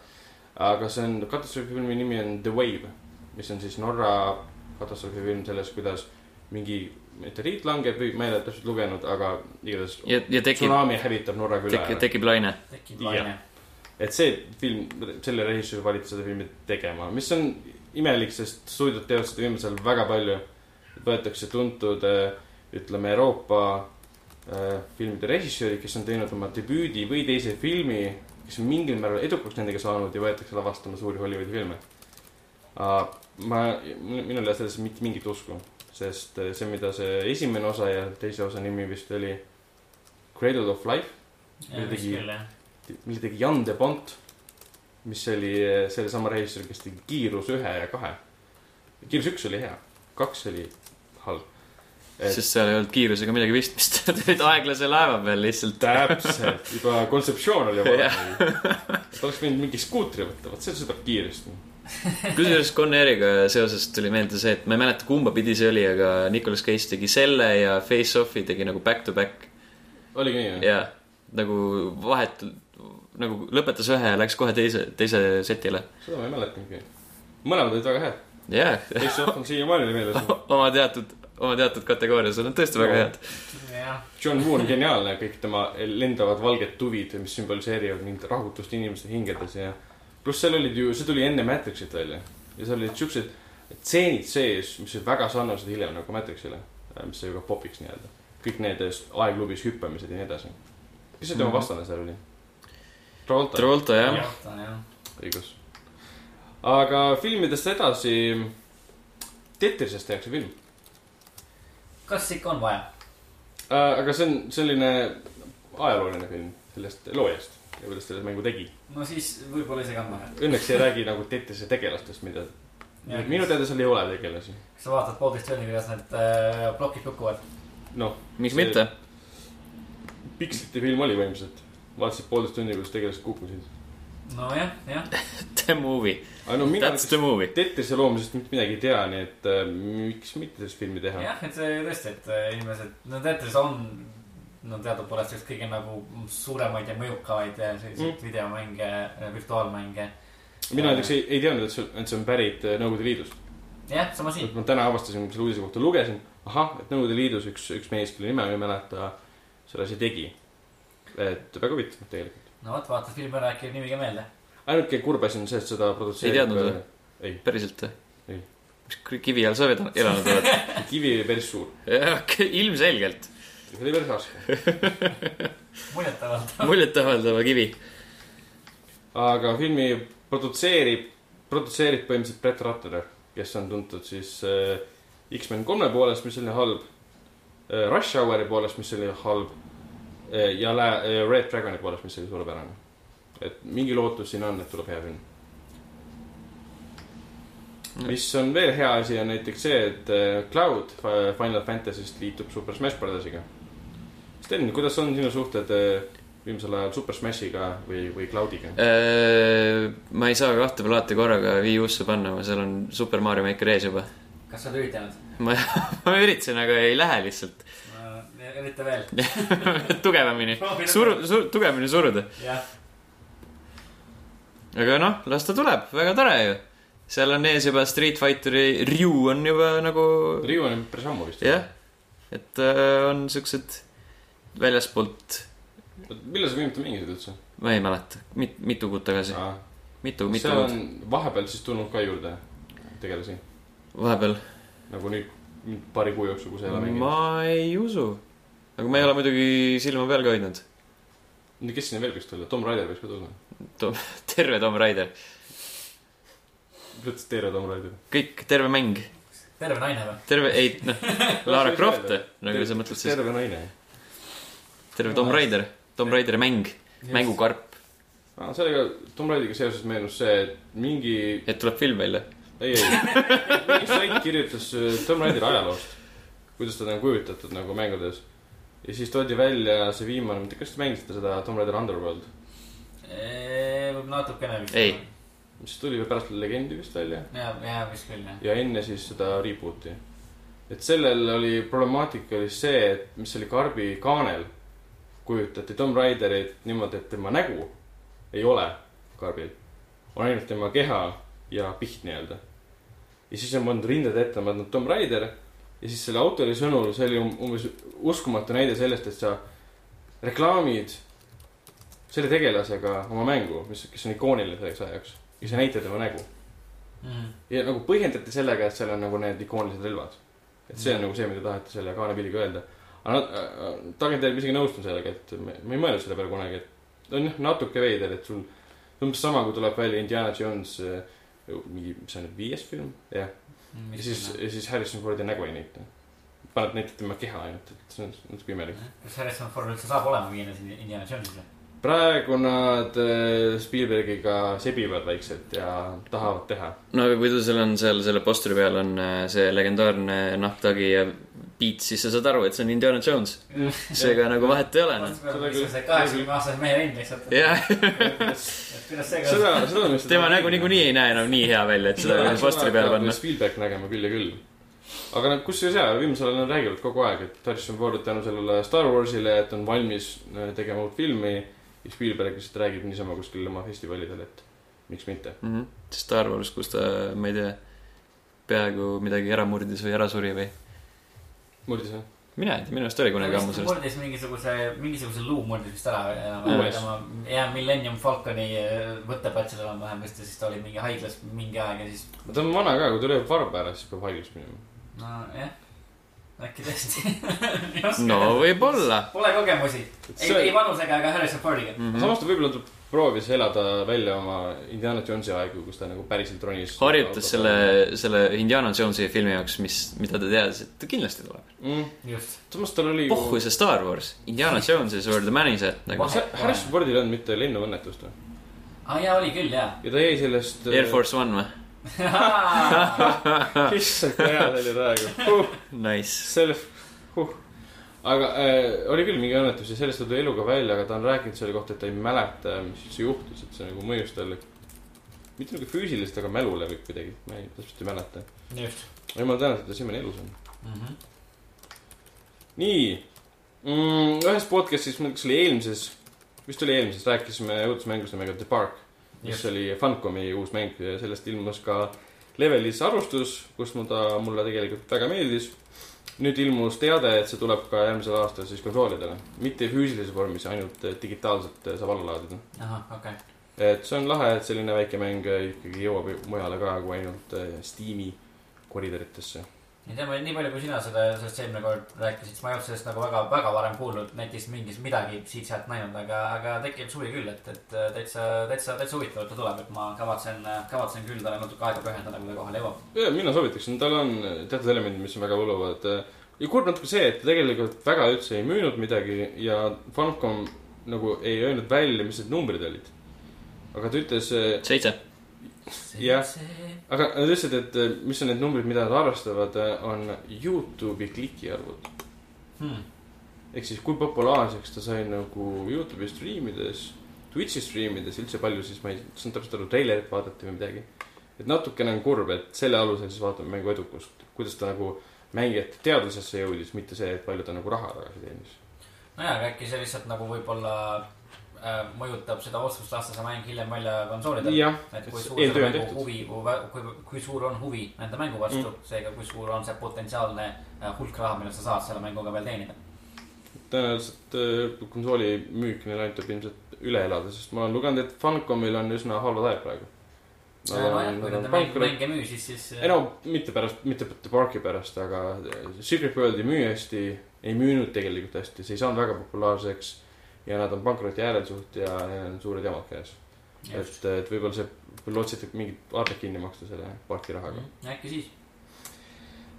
aga see on, katastroofifilmi nimi on The Wave, mis on siis Norra katastroofifilm sellest, kuidas mingi meteoriit langeb või ma ei ole täpselt lugenud, aga igatahes. ja, ja tekib. tsunami hävitab Norra küla tek,. tekib laine. tekib laine. et see film, selle režissöör valitses seda filmi tegema, mis on imelik, sest stuudiod teevad seda viimasel ajal väga palju. Võetakse tuntud, äh, ütleme Euroopa äh, filmide režissöörid, kes on teinud oma debüüdi või teise filmi, kes on mingil määral edukaks nendega saanud ja võetakse lavastama suuri Hollywoodi filme uh,. ma, minul ei ole sellesse mitte mingit usku sest eh, see, mida see esimene osa ja teise osa nimi vist oli Cradle of Life. mille tegi, mille tegi Jan de Bont, mis oli eh, sellesama režissöör, kes tegi Kiirus ühe ja kahe. kiirus üks oli hea, kaks oli halb et.... sest seal ei olnud kiirusega midagi pistmist (laughs) Te olite aeglase laeva peal lihtsalt. täpselt, juba kontseptsioon oli vale (laughs) oleks võinud mingi skuutri võtta, vot see sõidab kiiresti (laughs) kusjuures Con-Airiga seoses tuli meelde see, et ma ei mäleta, kumba pidi see oli, aga Nicolas Cage tegi selle ja Face Off'i tegi nagu back to back. oligi nii, jah? jaa, nagu vahetult, nagu lõpetas ühe ja läks kohe teise, teise setile. seda ma ei mäletanudki. mõlemad olid väga head. Jaa. Face Off on siiamaani meeles (laughs) oma teatud, oma teatud kategoorias on nad tõesti no. väga head. John Woo on geniaalne, kõik tema lendavad valged tuvid, mis sümboliseerivad mingit rahutust inimeste hingedes ja pluss seal olid ju, see tuli enne Matrixit välja ja seal olid siuksed tseenid sees, mis olid väga sarnased hiljem nagu Matrixile, mis sai ka popiks nii-öelda. kõik need aegklubis hüppamised ja nii edasi. kes see tema -hmm. vastane seal oli? Travolta. Travolta jah ja.. õigus. Aga filmidest edasi. Tetrisest tehakse film. kas ikka on vaja äh,? aga see on selline ajalooline film sellest loojast ja kuidas ta selle mängu tegi. no siis võib-olla isegi on vahe. Õnneks ei räägi nagu Tetrise tegelastest, mida. minu teada seal ei ole tegelasi. kas sa vaatad poolteist tundi, kuidas need äh, plokid kukuvad? noh. miks see... mitte? pikslite film oli võimsalt. vaatasid poolteist tundi, kuidas tegelased kukkusid. Nojah, jah. The movie. No, That's the movie. Tetrise loomisest mitte midagi ei tea, nii et äh, miks mitte sellist filmi teha. jah, et see tõesti, et äh, inimesed, no Tetris on no teadupoolest üks kõige nagu suuremaid ja mõjukamaid selliseid mm. videomänge, virtuaalmänge. mina näiteks ei, ei teadnud, et see, et see on pärit äh, Nõukogude Liidust. jah, sama siin. ma täna avastasin, kui selle uudise kohta lugesin, ahah, et Nõukogude Liidus üks, üks mees, kelle nime ma ei mäleta, selle asja tegi. et väga huvitav tegelikult. No vot, vaatad filmi ära, äkki jääb nimi ka meelde. ainuke kurb asi on see, et seda produtseerib. ei teadnud või? päriselt või? ei. mis kivi all sa elanud oled (laughs) kivi oli päris suur. ilmselgelt see oli päris raske (laughs) muljetavaldav. muljetavaldav kivi. aga filmi produtseerib, produtseerib põhimõtteliselt Brett Ratner, kes on tuntud siis äh, X-men kolme poolest, mis oli halb äh,. Rush Houri poolest, mis oli halb. Ja äh, Red Dragoni poolest, mis oli suurepärane. et mingi lootus siin on, et tuleb hea film mis on veel hea asi, on näiteks see, et äh, Cloud Final Fantasy'st liitub Super Smash Brothers'iga Sten, kuidas on sinu suhted viimasel ajal Super Smashiga või, või Cloudiga? Ma ei saa kahte plaati korraga Wii U-sse panna, seal on Super Mario Maker ees juba. kas sa oled üritanud? ma, (laughs) ma üritasin, aga ei lähe lihtsalt. Ürita veel (laughs) tugevamini, suru, suru, tugevamini suruda. aga noh, las ta tuleb, väga tore ju. seal on ees juba Street Fighteri Ryu on juba nagu. Ryu on päris ammu vist. jah, et äh, on siuksed väljaspoolt. millal sa viimati mängisid üldse? ma ei mäleta, mit-, mitu kuud tagasi. mitu, mitu kuud. vahepeal siis tulnud ka juurde tegelasi. vahepeal. nagu nüüd paari kuu jooksul, kui sa ei ole mänginud. ma ei usu. Aga ma ei ole muidugi silma peal ka hoidnud. kes sinna veel võiks tulla, Tom Raider võiks ka tulla Tom, (laughs) terve Tom Raider. mis mõttes terve Tom Raider? kõik, terve mäng. terve naine või? terve, ei, noh, (laughs) Lara Croft, nagu sa mõtled siis. terve naine terve Tomb Raider, Tomb Raideri mäng, mängukarp. Ah, sellega Tomb Raideriga seoses meenus see, et mingi. et tuleb film välja? ei, ei, mingi sait kirjutas äh, Tomb Raideri ajaloost, kuidas ta on kujutatud nagu mängudes. Ja siis toodi välja see viimane, ma ei tea, kas te mängisite seda Tomb Raider Underworld, võib natukene vist. Ei. mis tuli pärast Legendi vist välja ja, ja vist küll jah. ja enne siis seda reboot'i. et sellel oli problemaatika oli see, et mis oli karbi kaanel, kujutati Tomb Raiderit niimoodi, et tema nägu ei ole karbil. on ainult tema keha ja piht nii-öelda. ja siis on pandud rindade ette, on pandud Tomb Raider ja siis selle autori sõnul see oli um- umbes uskumatu näide sellest, et sa reklaamid selle tegelasega oma mängu, mis, kes on ikooniline selleks ajaks ja sa näitad tema nägu Mhm. ja nagu põhjendati sellega, et seal on nagu need ikoonilised relvad. et see on nagu see, mida taheti selle kaanepilliga öelda. aga äh,, tagantjärgi isegi nõustun sellega, et me, me ei mõelnud selle peale kunagi, et on jah natuke veider, et sul umbes sama, kui tuleb välja Indiana Jones äh, mingi, mis see on viies film, jah. Ja siis, ja siis Harrison Fordi nägu ei näita. paned, näitad tema keha ainult, et see on natuke imelik. kas Harrison Ford üldse saab olema viienes Indiana Jones'is? Praegu nad äh, Spielbergiga sebivad vaikselt ja tahavad teha. no aga kui ta seal on seal selle posteri peal on äh, see legendaarne nahktagi ja beat, siis sa saad aru, et see on Indiana Jones. seega nagu vahet ei ole, noh. see kaheksakümne aastase mehe rind lihtsalt. jah, kuidas seda, seda on vist. tema nägu niikuinii ei näe enam nii hea välja, et seda posteri peale panna. Spielberg nägema küll ja küll. aga nad, kusjuures jaa, viimasel ajal nad räägivad kogu aeg, et Harrison Ford tänu sellele Star Warsile, et on valmis äh, tegema uut filmi. Ja Spielberg lihtsalt räägib niisama kuskil oma festivalidel, et miks mitte. Mhm. Star Wars, kus ta, ma ei tea, peaaegu midagi ära murdis või ära suri või? murdis või? mina ei tea, minu arust oli kunagi ammu sellest. murdis mingisuguse, mingisuguse luu murdis vist ära enam-vähem. ja Millennium Falconi äh, võttepatsil enam-vähem vist ja siis ta oli mingi haiglas mingi aeg ja siis. ta on vana ka, kui ta lööb varba ära, siis peab haigeks minema. nojah, äkki tõesti. (laughs) no võib-olla. Pole kogemusi, ei, ei vanusega ega Harrison Fordiga. Mhm. samas ta võib-olla ta proovis elada välja oma Indiana Jonesi aegu, kus ta nagu päriselt ronis. harjutas selle, selle Indiana Jonesi filmi jaoks, mis, mida ta teadis, et ta kindlasti tuleb. mm.. just. samas tal oli. pohhu see Star Wars, Indiana Jones is where the man is at nagu. Harrison Fordil ei olnud mitte lennuõnnetust või? aa ah, jaa, oli küll jaa. ja ta jäi sellest. Air Force One või? (laughs) issand, kui hea see oli praegu huh,. Nice. selle huh., aga äh, oli küll mingi õnnetus ja sellest ta tuli eluga välja, aga ta on rääkinud selle kohta, et ta ei mäleta, mis üldse juhtus, et see nagu mõjus talle. mitte nagu füüsiliselt, aga mälule või kuidagi, ma ei, täpselt ei mäleta. just jumal tänatud, et ta siiamaani elus on. mm. -hmm. nii mm,, ühes podcast'is, kas oli eelmises, vist oli eelmises, rääkisime õudusmängust nimega The Park, mis Just. oli Funcomi uus mäng ja sellest ilmus ka Levelis arvustus, kus mu ta mulle tegelikult väga meeldis. nüüd ilmus teade, et see tuleb ka järgmisel aastal siis konsoolidele, mitte füüsilises vormis, ainult eh, digitaalselt eh, saab alla laadida. ahah, okei. et see on lahe, et selline väike mäng eh, ikkagi jõuab mujale ka kui ainult Steam'i koridoritesse. Ei tea, ma nii palju, kui sina seda, sellest eelmine kord rääkisid, siis ma ei olnud sellest nagu väga, väga varem kuulnud netist mingis midagi siit-sealt näinud, aga, aga tekib suvi küll, et, et täitsa, täitsa, täitsa huvitav, et ta tuleb, et ma kavatsen, kavatsen küll talle natuke aega pühendada, kui ta kohale jõuab. ja mina soovitaksin, tal on teatud elemendid, mis on väga võluvad. ja kurb natuke see, et ta tegelikult väga üldse ei müünud midagi ja Funcom nagu ei öelnud välja, mis need numbrid olid. aga ta ütles, seitse. Jah. Aga nad ütlesid, et eh, mis on need numbrid, mida nad arvestavad, on Youtube'i klikiarvud. Hmm. ehk siis, kui populaarseks ta sai nagu Youtube'i striimides, Twitch'i striimides, üldse palju siis, ma ei saanud täpselt aru, treilerit vaadati või midagi. et natukene on kurb, et selle alusel siis vaatame mängu edukust, kuidas ta nagu mängijate teadvusesse jõudis, mitte see, et palju ta nagu raha tagasi teenis. nojah, aga äkki see lihtsalt nagu võib-olla äh, mõjutab seda otsust lasta see mäng hiljem välja konsoolidel. et kui suur on mängu huvi, kui, kui suur on huvi nende mängu vastu mm., seega kui suur on see potentsiaalne äh, hulk raha, mille sa saad selle mänguga veel teenida. tõenäoliselt äh, konsooli müük neil aitab ilmselt üle elada, sest ma olen lugenud, et Funcomil on üsna halvad ajad praegu. nojah, kui nende mäng, mäng ei müü, siis, siis. ei no mitte pärast, mitte The Parki pärast, aga Secret World ei müü hästi, ei müünud tegelikult hästi, see ei saanud väga populaarseks. Ja nad on pankroti äärel suht ja neil on suured jamad käes. et, et võib-olla see, lootsite mingit arvet kinni maksta selle parki rahaga. äkki siis.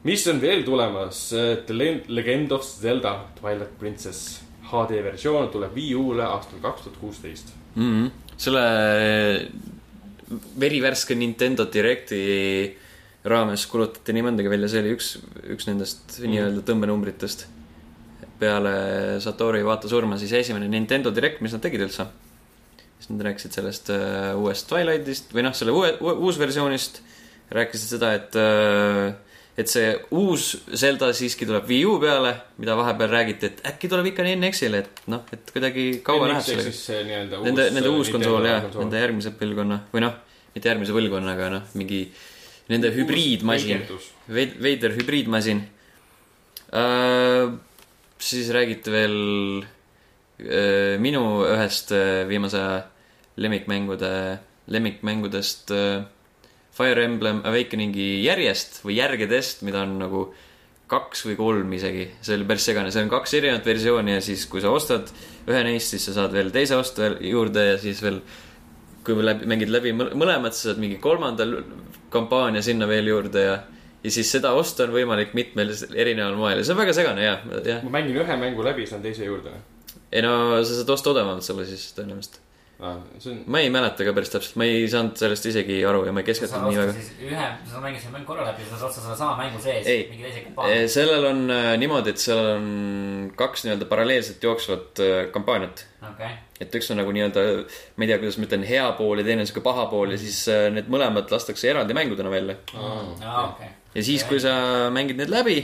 mis on veel tulemas, The Legend of Zelda Twilight Princess HD versioon tuleb Wii U-le aastal kaks tuhat kuusteist. Mhm. selle verivärske Nintendo Directi raames kulutati nii mõndagi välja, see oli üks, üks nendest Mhm. nii-öelda tõmbenumbritest. Peale Satoru Iwata surma siis esimene Nintendo Direct, mis nad tegid üldse. siis nad rääkisid sellest uh, uuest Twilightist või noh, selle uue, uue, uusversioonist. rääkisid seda, et uh, et see uus Zelda siiski tuleb Wii U peale, mida vahepeal räägiti, et äkki tuleb ikka NX-ile, et noh, et kuidagi kaua läheb sellega. Nende, nende uus konsool jah, nende järgmise põlvkonna või noh, mitte järgmise põlvkonna, aga noh, mingi nende hübriidmasin, veider hübriidmasin äh,. Siis räägiti veel äh, minu ühest äh, viimase aja lemmikmängude, lemmikmängudest äh, Fire Emblem Awakeningi järjest või järgedest, mida on nagu kaks või kolm isegi, see oli päris segane, see on kaks erinevat versiooni ja siis, kui sa ostad ühe neist, siis sa saad veel teise osta juurde ja siis veel kui läbi, mängid läbi mõlemad, sa saad mingi kolmanda kampaania sinna veel juurde ja ja siis seda osta on võimalik mitmel erineval moel ja see on väga segane ja, jah. ma mängin ühe mängu läbi, saan teise juurde. ei no sa saad osta odavamalt selle siis tõenäoliselt ah,. On... ma ei mäleta ka päris täpselt, ma ei saanud sellest isegi aru ja ma ei keskendunud nii väga. ühe, sa mängisid mängu korra läbi, sa saad osta selle sama mängu sees ei, mingi teise kampaania. sellel on äh, niimoodi, et seal on kaks nii-öelda paralleelselt jooksvat äh, kampaaniat okay.. et üks on nagu nii-öelda, ma ei tea, kuidas ma ütlen, hea pool ja teine on sihuke paha pool ja siis äh, need mõlemad lastakse eraldi mängudena välja mm.. Ah, okay. Ja siis, kui sa mängid need läbi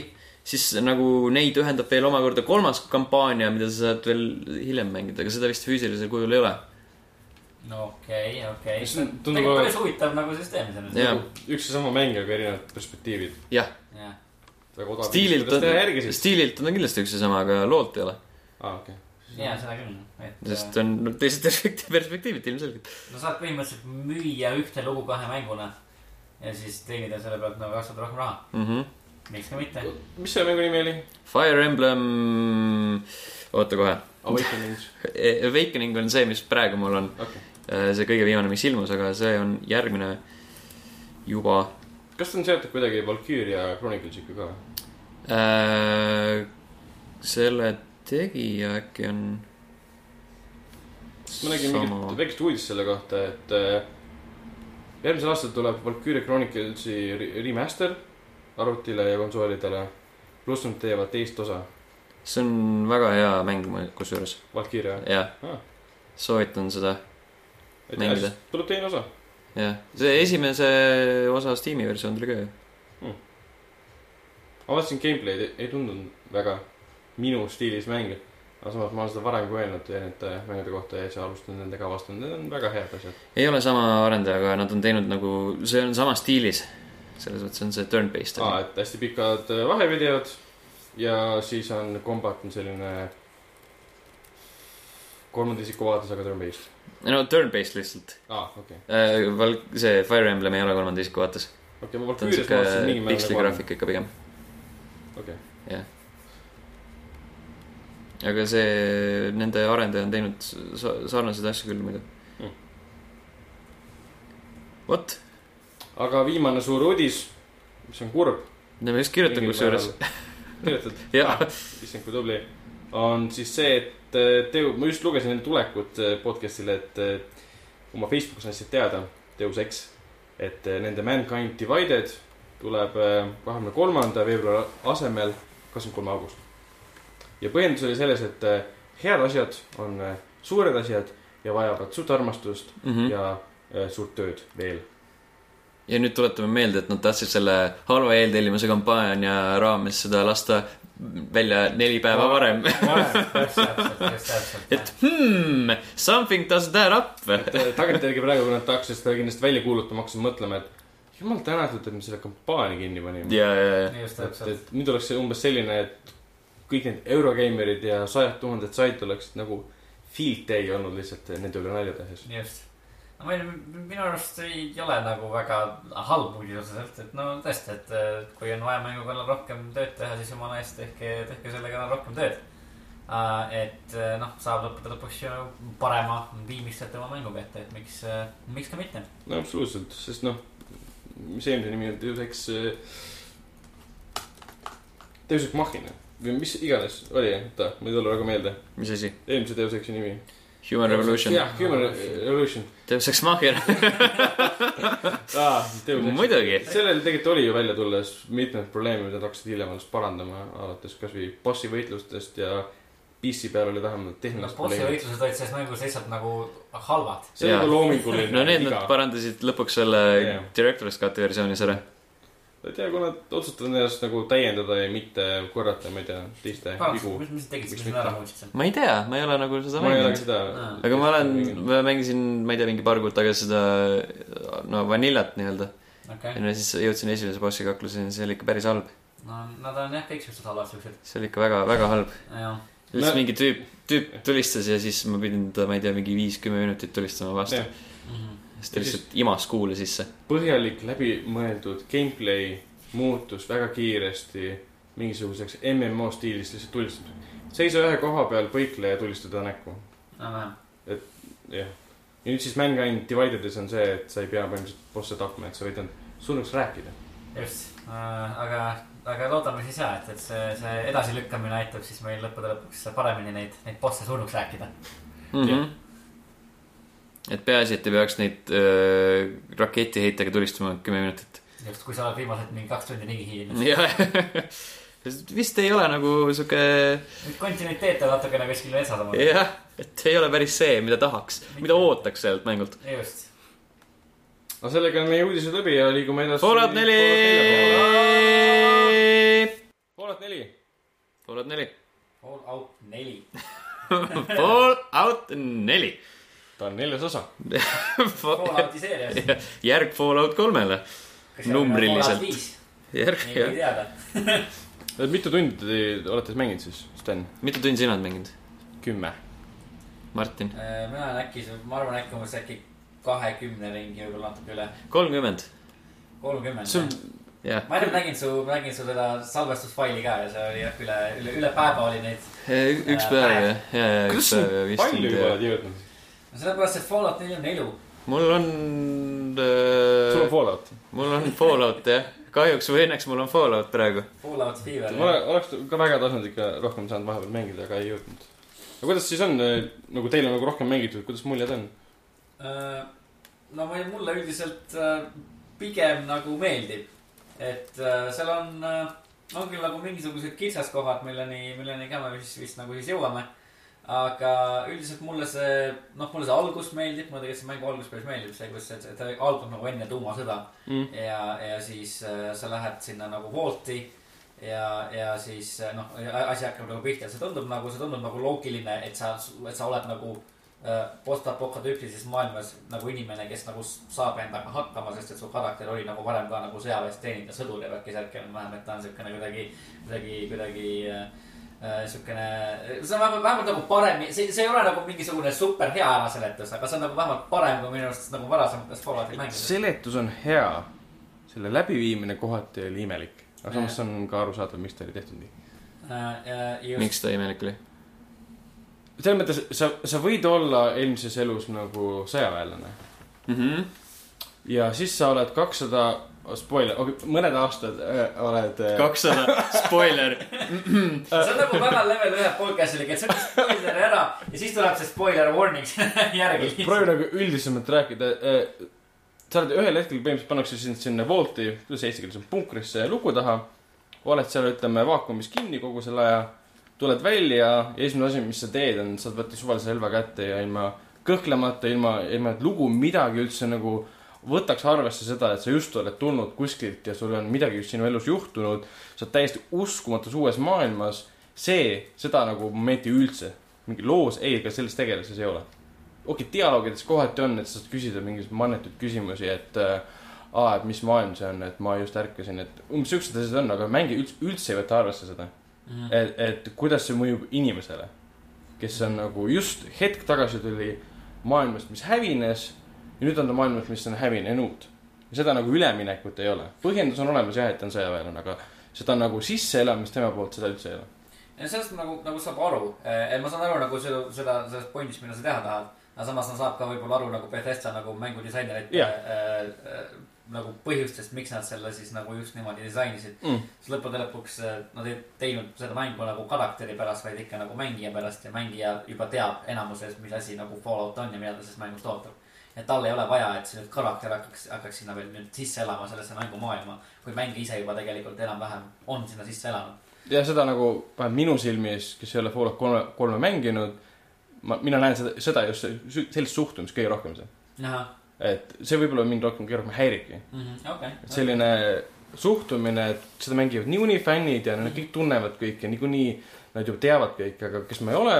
siis nagu neid ühendab veel omakorda kolmas kampaania, mida sa saad veel hiljem mängida, aga seda vist füüsilisel kujul ei ole no okei okay,, okei okay.. see on tegelikult päris huvitav nagu süsteem iseenesest. üks ja sama mäng, aga erinevad perspektiivid. jah ja.. odav. stiililt on, stiililt on ta kindlasti üks ja sama, aga loolt ei ole. aa, okei okay. ja seda küll, et. sest on no, teised (laughs) perspektiivid ilmselgelt. no saad põhimõtteliselt müüa ühte lugu kahe mänguna ja siis teenida selle pealt nagu kaks korda rohkem raha mm. -hmm. miks ka mitte. mis selle mängu nimi oli? Fire Emblem, oota kohe. Awakening Awakening (laughs) on see, mis praegu mul on okay Äh, see kõige viimane, mis ilmus, aga see on järgmine juba. kas ta on seotud kuidagi Valkyria Chroniclesiga ka äh,? selle tegija äkki on. ma nägin mingit väikest uudist selle kohta, et äh, järgmisel aastal tuleb Valkyria Chroniclesi remaster arvutile ja konsoolidele. pluss nad teevad teist osa. see on väga hea mäng kusjuures. Valkyria? jah ah., soovitan seda tuleb teine osa. jah, see esimese osa Steam'i versioon tuli ka ju hmm.. ma vaatasin gameplay'd, ei tundunud väga minu stiilis mäng. Aga samas ma olen seda varem ka öelnud erinevate mängude kohta ja siis alustanud nendega vastu, need on väga head asjad. ei ole sama arendajaga, nad on teinud nagu, see on sama stiilis. selles mõttes on see turn-based. aa, et hästi pikad äh, vahevideod ja siis on kombat on selline kolmanda isiku vaates, aga turn-based no turn-based lihtsalt. aa, okei okay. äh,. Val-, see Fire Emblem ei ole kolmanda isiku vaates. okei okay,, ma Valkyrias vaatasin mingi määral. piksli graafik ikka pigem. okei okay.. jah. Aga see, nende arendaja on teinud sarnaseid asju küll muidu hmm.. vot. aga viimane suur uudis, mis on kurb. no ma just kirjutan kusjuures. kirjutad? (laughs) jah. issand, kui tubli. on siis see, et et Teo, ma just lugesin enne tulekut äh, podcast'ile, et oma Facebookis andsid teada, Deus Ex, et äh, nende Mankind Divided tuleb äh, kahekümne kolmanda veebruari asemel kakskümmend kolm august. Ja põhjendus oli selles, et head asjad on suured asjad ja vajavad suurt armastust mm -hmm. ja suurt tööd veel ja nüüd tuletame meelde, et nad tahtsid selle halva eeltellimuse kampaania raames seda lasta välja neli päeva no, varem. et hmm, something doesn't add up. Tagantjärgi praegu, kui nad tahaksid seda kindlasti välja kuulutama, hakkasid mõtlema, et jumal tänatud, et me selle kampaania kinni panime. ja, ja, ja. et, et nüüd oleks see umbes selline, et kõik need Eurogeimerid ja sajad tuhanded said oleksid nagu field day olnud lihtsalt nende üle nalja tehes. just no ma ei, minu arust ei ole nagu väga halb uudis otseselt, et no tõesti, et kui on vaja mängu kallal rohkem tööd teha, siis jumala eest tehke, tehke selle kallal rohkem tööd. et noh, saab lõppude lõpuks ju parema viimistletuma mängu kätte, et miks, miks ka mitte. no absoluutselt, sest noh, mis eelmise nimi Ex. Deus Ex Machina või mis iganes oli, oota, ma ei tule väga meelde. mis asi? eelmise Deus Exi nimi Human Revolution. jah, Human Revolution Deus Ex Machina. (laughs) muidugi. sellel tegelikult oli ju välja tulles mitmed probleemid, mida nad hakkasid hiljem alles parandama, alates kasvõi bossi võitlustest ja PC peal oli vähemalt no tehnilised bossi probleemid. võitlused olid selles mängus lihtsalt nagu halvad. see on nagu loominguline no need nad parandasid lõpuks selle Jah. Director's Cut'i versioonis ära. Ma ei tea, kui nad otsustavad ennast nagu täiendada ja mitte korrata, ma ei tea, teiste vigu. mis, mis tegid, mis mitte? ära seal? ma ei tea, ma ei ole nagu seda ma mänginud. seda. aga ma olen, ma mängisin, ma ei tea, mingi paar kuud tagasi seda no Vanillat nii-öelda. okei, ja no siis jõudsin esimese bossi kakluseni, see oli ikka päris halb. no nad on jah, kõik siuksed halvad siuksed, see oli ikka väga, väga halb. siis No- mingi tüüp, tüüp tulistas ja siis ma pidin ta, ma ei tea, mingi viis-kümme minutit tulistama vastu. Siis ta Ja siis- lihtsalt imas kuule sisse. põhjalik, läbimõeldud gameplay muutus väga kiiresti mingisuguseks MMO stiilis lihtsalt tulistamine. seisa ühe koha peal, põikle ja tulista ta näkku. enam-vähem. jah. ja nüüd siis Mankind Divided'is on see, et sa ei pea põhimõtteliselt bosse tapma, et sa võid ainult surnuks rääkida. just, aga, aga loodame siis ja, et, et see, see edasilükkamine aitab siis meil lõppude lõpuks paremini neid, neid bosse surnuks rääkida. mm. -hmm. Et peaasi, et ei peaks neid äh, raketiheitega tulistama kümme minutit. just, kui sa oled viimased mingi kaks tundi ringi hiilinud. jah, (laughs) vist ei ole nagu sihuke, kontinuiteet on natukene kuskil metsas oma. jah, et ei ole päris see, mida tahaks, mida ootaks sellelt mängult. just. aga sellega on meie uudised läbi ja liigume edasi. Fallout neli. Fallout neli. Fallout neli. Fallout neli. (laughs) Fallout neli. Ta on neljas osa. (laughs) Järg Fallout kolmele. Numbriliselt. järg, jah. (laughs) mitu tundi te olete mänginud siis, Sten? mitu tundi sina oled mänginud, kümme. Martin? Äh, mina olen äkki, ma arvan äkki umbes äkki kahekümne ringi, võib-olla natuke üle kolmkümmend, kolmkümmend see on. jah. ma enne nägin su, nägin su seda salvestusfaili ka ja see oli jah, üle, üle, üle päeva oli neid. üks päev jah, ja, ja üks päev ja vist palju juba ja oled jõudnud? sellepärast, et Fallout neli on elu. mul on sul on äh,, Fallout? mul on Fallout jah, kahjuks või õnneks mul on Fallout praegu. Fallout Fever. ma ole- oleks ka väga tahtnud ikka rohkem saanud vahepeal mängida, aga ei jõudnud. aga kuidas siis on, nagu teil on nagu rohkem mängitud, kuidas muljed on? Äh, no ma, mulle üldiselt äh, pigem nagu meeldib, et äh, seal on, on küll nagu mingisugused kitsaskohad, milleni, milleni ka me vist, vist nagu siis jõuame. Aga üldiselt mulle see, noh, mulle see algus meeldib, mulle tegelikult see mängu algus päris meeldib, see, kus see, ta algab nagu enne tuumasõda Mm. ja, ja siis äh, sa lähed sinna nagu Vaulti ja, ja siis äh, noh, asi hakkab nagu pihta, see tundub nagu, see tundub nagu loogiline, et sa, et sa oled nagu äh, postapokalüptilises maailmas nagu inimene, kes nagu saab endaga hakkama, sest et su karakter oli nagu varem ka nagu sõjaväes teeninud ja sõdur ja värki särki enam-vähem, et ta on siukene kuidagi, kuidagi, kuidagi äh, äh, siukene, see on vähemalt, vähemalt nagu parem, see, see ei ole nagu mingisugune super hea äraseletus, aga see on nagu vähemalt parem kui minu arust nagu varasemates Fallouti mängudes. seletus on hea, selle läbiviimine kohati oli imelik. aga samas on ka arusaadav, miks ta oli tehtud nii. miks? miks ta imelik oli? selles mõttes, sa, sa võid olla eelmises elus nagu sõjaväelane Mhm. ja siis sa oled kakssada, spoiler, mõned aastad äh, oled äh,. kakssada, spoiler. (clears throat) see on nagu väga level ühe podcast'iga, et sa ütled spoileri ära ja siis tuleb see spoiler warning järgi. proovi nagu üldisemalt rääkida. sa oled ühel hetkel põhimõtteliselt pannakse sind sinna voolti, kuidas eesti keeles on, punkrisse luku taha. oled seal, ütleme, vaakumis kinni kogu selle aja. tuled välja ja esimene asi, mis sa teed, on, saad võtta suvalise relva kätte ja ilma kõhklemata, ilma, ilma et lugu midagi üldse nagu võtaks arvesse seda, et sa just oled tulnud kuskilt ja sul on midagi sinu elus juhtunud. sa oled täiesti uskumatus uues maailmas. see, seda nagu momenti üldse, mingi loos, ei, ega selles tegelises ei ole okei okay,, dialoogides kohati on, et sa saad küsida mingisuguseid mannetuid küsimusi, et äh, aa, et mis maailm see on, et ma just ärkasin, et umbes siuksed asjad on, aga mängija üldse, üldse ei võta arvesse seda mm.. et, et kuidas see mõjub inimesele, kes on nagu just hetk tagasi tuli maailmast, mis hävines ja nüüd on ta maailmas, mis on hävinenud. ja seda nagu üleminekut ei ole, põhjendus on olemas jah, et ta on sõjaväelane, aga seda nagu sisseelamist tema poolt, seda üldse ei ole. ja sellest nagu, nagu saab aru, et ma saan aru nagu seda, seda, sellest pointist, mida sa teha tahad. aga samas ta saab ka võib-olla aru nagu Bethesda nagu mängudisainerite Jah. äh, äh, nagu põhjustest, miks nad selle siis nagu just niimoodi disainisid mm.. siis lõppude lõpuks nad ei teinud seda mängu nagu karakteri pärast, vaid ikka nagu mängija pärast ja mängija juba teab enamuses, mis asi nagu Fallout on ja mida ta sellest mängust ootab. Et tal ei ole vaja, et see karakter hakkaks, hakkaks sinna veel nüüd sisse elama sellesse mängumaailma, kui mängija ise juba tegelikult enam-vähem on sinna sisse elanud. ja seda nagu vähemalt minu silmis, kes ei ole Fallout kolme, kolme mänginud, ma, mina näen seda, seda just sellist suhtumist kõige rohkem seal et see võib-olla mind rohkem, kõige rohkem häiribki mm. -hmm. Okay, et selline okay. suhtumine, et seda mängivad niikuinii fännid ja nad kõik tunnevad kõike, niikuinii nad juba teavad kõike, aga kes ma ei ole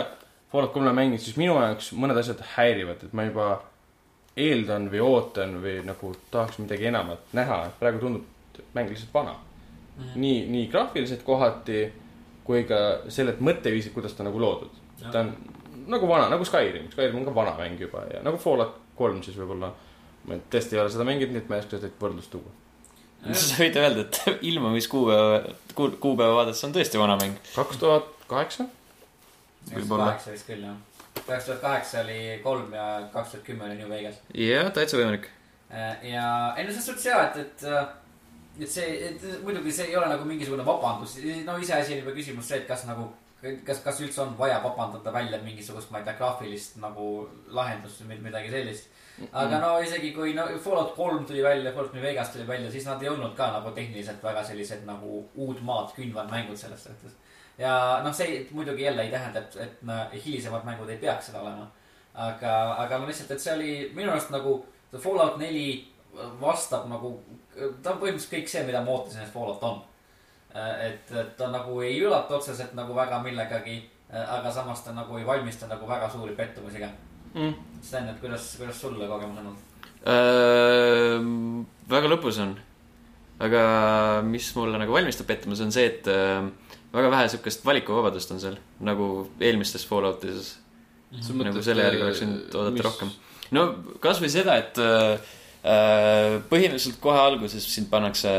Fallout kolme mänginud, siis minu jaoks mõned asjad häirivad, et ma juba eeldan või ootan või nagu tahaks midagi enamat näha, et praegu tundub mäng lihtsalt vana mm. -hmm. nii, nii graafiliselt kohati kui ka selle mõtteviisid, kuidas ta nagu loodud. ta on nagu vana, nagu Skyrim, Skyrim on ka vana mäng juba ja nagu Fallout kolm siis võib-olla ma tõesti ei ole seda mänginud, nii et ma ei oska seda võrdlust tuua. sa võid öelda, et (laughs) ilmumiskuupäeva, kuupäeva vaadates on tõesti vana mäng. kaks tuhat kaheksa? tuhat kaheksa vist küll, jah. Kaks tuhat kaheksa oli kolm ja kaks tuhat kümme oli New Vegas. jah, täitsa võimalik. Äh, ja, ei no selles suhtes jaa, et, et äh, et see, et muidugi see ei ole nagu mingisugune vabandus, no iseasi on juba küsimus see, et kas nagu kas, kas üldse on vaja vabandada välja mingisugust, ma ei tea, graafilist nagu lahendust või midagi sellist. aga no isegi kui no Fallout kolm tuli välja, Fallout New Vegas tuli välja, siis nad ei olnud ka nagu tehniliselt väga sellised nagu uut maad kündvad mängud selles suhtes. Ja noh, see muidugi jälle ei tähenda, et, et no, hilisemad mängud ei peaks seda olema. aga, aga no lihtsalt, et see oli minu arust nagu Fallout neli vastab nagu, ta on põhimõtteliselt kõik see, mida ma ootasin, et Fallout on et, et ta nagu ei üllata otseselt nagu väga millegagi, aga samas ta nagu ei valmista nagu väga suuri pettumusi ka mm.. Sten, et kuidas, kuidas sul kogemus on olnud äh,? väga lõbus on. aga mis mulle nagu valmistab pettumuse, on see, et äh, väga vähe sihukest valikuvabadust on seal, nagu eelmistes Falloutides mm. -hmm. nagu selle järgi oleks võinud oodata mis... rohkem. no kasvõi seda, et äh, Äh, põhimõtteliselt kohe alguses sind pannakse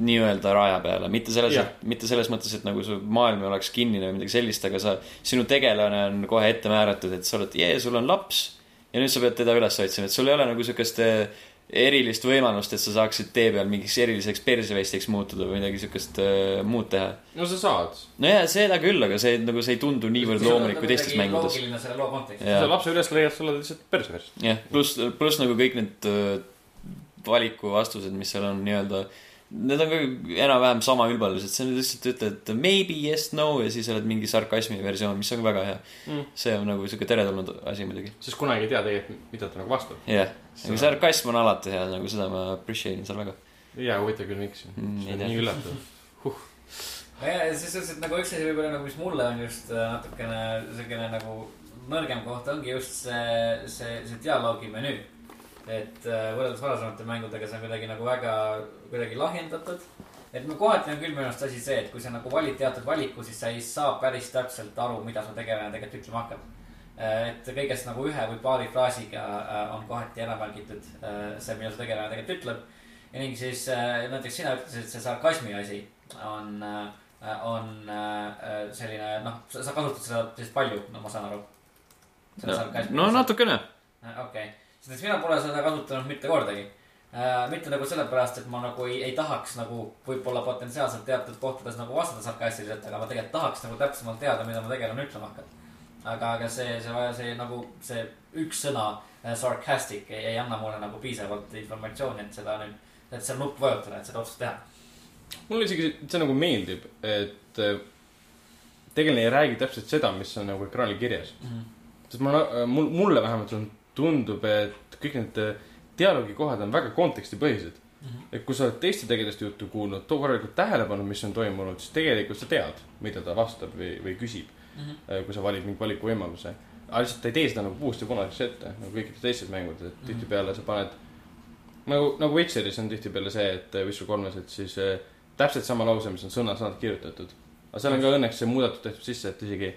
nii-öelda raja peale, mitte selles, mitte selles mõttes, et nagu su maailm oleks kinnine või midagi sellist, aga sa, sinu tegelane on kohe ette määratud, et sa oled, jee, sul on laps ja nüüd sa pead teda üles otsima, et sul ei ole nagu sihukest erilist võimalust, et sa saaksid tee peal mingiks eriliseks persevestiks muutuda või midagi siukest äh, muud teha. no sa saad. nojah, seda küll, aga see nagu see ei tundu niivõrd loomulik kui teistes mängudes. selle loo kontekstis. sa lapse üles leiad, sa oled lihtsalt persevest. jah, pluss, pluss nagu kõik need äh, valikuvastused, mis seal on nii-öelda. Need on ka enam-vähem sama ülbalised, sa lihtsalt ütled maybe, yes, no ja siis oled mingi sarkasmi versioon, mis on väga hea mm.. see on nagu sihuke teretulnud asi muidugi. sest kunagi ei tea tegelikult, mida ta nagu vastab. jah yeah., aga sarkasm on alati hea, nagu seda ma appreciate in seal väga. jaa, huvitav küll, miks mm,. see on nii üllatav huh ja selles suhtes, et nagu üks asi võib-olla nagu, mis mulle on just äh, natukene siukene nagu nõrgem koht ongi just see, see, see dialoogi menüü et äh, võrreldes varasemate mängudega see on kuidagi nagu väga, kuidagi lahjendatud. et no kohati on küll minu arust asi see, et kui sa nagu valid teatud valiku, siis sa ei saa päris täpselt aru, mida su tegelane tegelikult ütlema hakkab. Äh, et kõigest nagu ühe või paari fraasiga äh, on kohati ära märgitud see, mida su tegelane tegelikult ütleb. ja ning siis näiteks sina ütlesid, et see sarkasmi asi on, on selline noh, sa kasutad seda sellist palju, no ma saan aru. no natukene. okei okay sest mina pole seda kasutanud mitte kordagi äh,. mitte nagu sellepärast, et ma nagu ei, ei tahaks nagu võib-olla potentsiaalselt teatud kohtades nagu vastata sarkastiliselt, aga ma tegelikult tahaks nagu täpsemalt teada, mida ma tegelane ütlema hakkan. Aga, aga see, see, see nagu see üks sõna äh, sarcastic ei, ei anna mulle nagu piisavalt informatsiooni, et seda nüüd, et seda nuppu vajutada, et seda otsust teha. mulle isegi see nagu meeldib, et äh, tegelane ei räägi täpselt seda, mis on nagu ekraanil kirjas mm. -hmm. sest ma, mul, mulle vähemalt on tundub, et kõik need äh, dialoogikohad on väga kontekstipõhised mm. -hmm. et kui sa oled teiste tegelaste juttu kuulnud, too korralikult tähelepanu, mis on toimunud, siis tegelikult sa tead, mida ta vastab või, või küsib mm. -hmm. kui sa valid mingi valikuvõimaluse. aga lihtsalt ta ei tee seda nagu puust ja punaseks ette, nagu kõikides teistes mängudes, et mm -hmm. tihtipeale sa paned. nagu, nagu Witcheris on tihtipeale see, et äh, Witcher kolmes, et siis äh, täpselt sama lause, mis on sõna-sõnalt kirjutatud. aga seal on ka õnneks see muudatus tehtud sisse, et isegi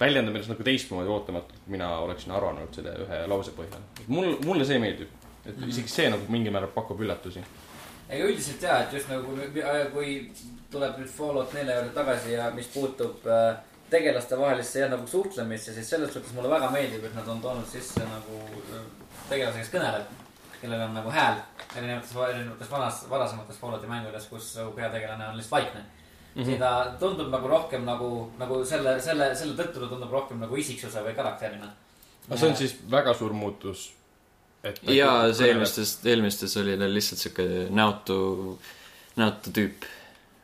väljendab ennast nagu teistmoodi ootamatult, kui mina oleksin arvanud selle ühe lause põhjal. mul, mulle see meeldib, et mm -hmm. isegi see nagu mingil määral pakub üllatusi. ega üldiselt jaa, et just nagu kui, kui tuleb nüüd Fallout nelja juurde tagasi ja mis puutub äh, tegelaste vahelisse ja nagu suhtlemisse, siis selles suhtes mulle väga meeldib, et nad on toonud sisse nagu äh, tegelase, kes kõneleb. kellel on nagu hääl erinevates, erinevates vanas, varasemates Fallouti mängudes, kus peategelane on lihtsalt vaikne mm. -hmm. siin ta tundub nagu rohkem nagu, nagu selle, selle, selle tõttu ta tundub rohkem nagu isiksuse või karakterina. aga see on siis väga suur muutus jaa, see eelmistes, eelmistes oli tal lihtsalt sihuke näotu, näotu tüüp,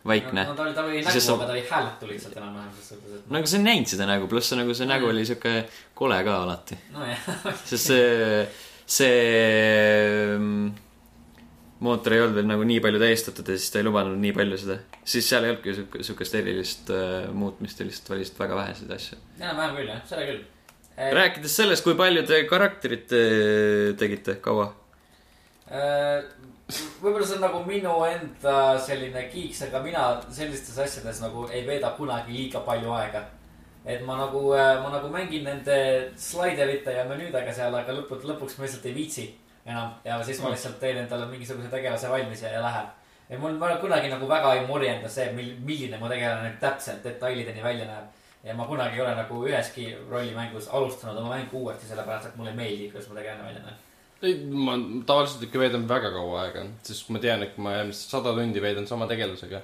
vaikne no,. ta oli, ta oli nägu, aga ta oli hääletu lihtsalt enam-vähem ses suhtes, et. no aga sa ei näinud seda nägu, pluss nagu see nägu oli sihuke kole ka alati. nojah (laughs) sest see, see mm, mootor ei olnud veel nagu nii palju tähistatud ja siis ta ei lubanud nii palju seda. siis seal ei olnudki sihuke, sihukest erilist uh, muutmist ja lihtsalt valisid väga väheseid asju. enam-vähem küll jah, seda küll Eh, rääkides sellest, kui palju te karakterit eh, tegite, kaua? Võib-olla see on nagu minu enda selline kiiks, aga mina sellistes asjades nagu ei veeda kunagi liiga palju aega. et ma nagu, ma nagu mängin nende slaiderite ja menüüdega seal, aga lõpuks, lõpuks ma lihtsalt ei viitsi enam ja siis ma mm. lihtsalt teen endale mingisuguse tegelase valmis ja, ja läheb. et mul, kunagi nagu väga ei murjenda see, milline mu tegelane täpselt detailideni välja näeb ja ma kunagi ei ole nagu üheski rollimängus alustanud oma mängu uuesti, sellepärast et mulle ei meeldi, kuidas ma tegelane välja näen. Ei, ma tavaliselt ikka veedan väga kaua aega, sest ma tean, et kui ma järgmised sada tundi veedan sama tegelasega,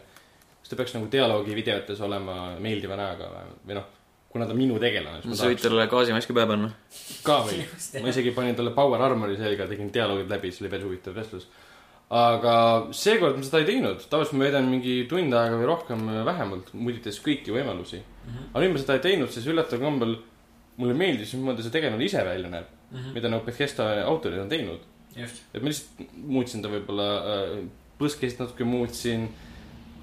siis ta peaks nagu dialoogi videotes olema meeldiva näoga või noh, kuna ta minu tegelane. sa võid talle gaasimaski pähe panna. ka (laughs) või, ma isegi panin talle power armor'i selga, tegin dialoogid läbi, see oli päris huvitav vestlus aga seekord ma seda ei teinud, tavaliselt ma veedan mingi tund aega või rohkem vähemalt, mudites kõiki võimalusi mm. -hmm. aga nüüd ma seda ei teinud, sest üllataval kombel mulle meeldis, mismoodi see tegelane ise välja näeb mm. -hmm. mida nagu Bethesda autorid on teinud. et ma lihtsalt muutsin ta võib-olla äh,, põskest natuke muutsin,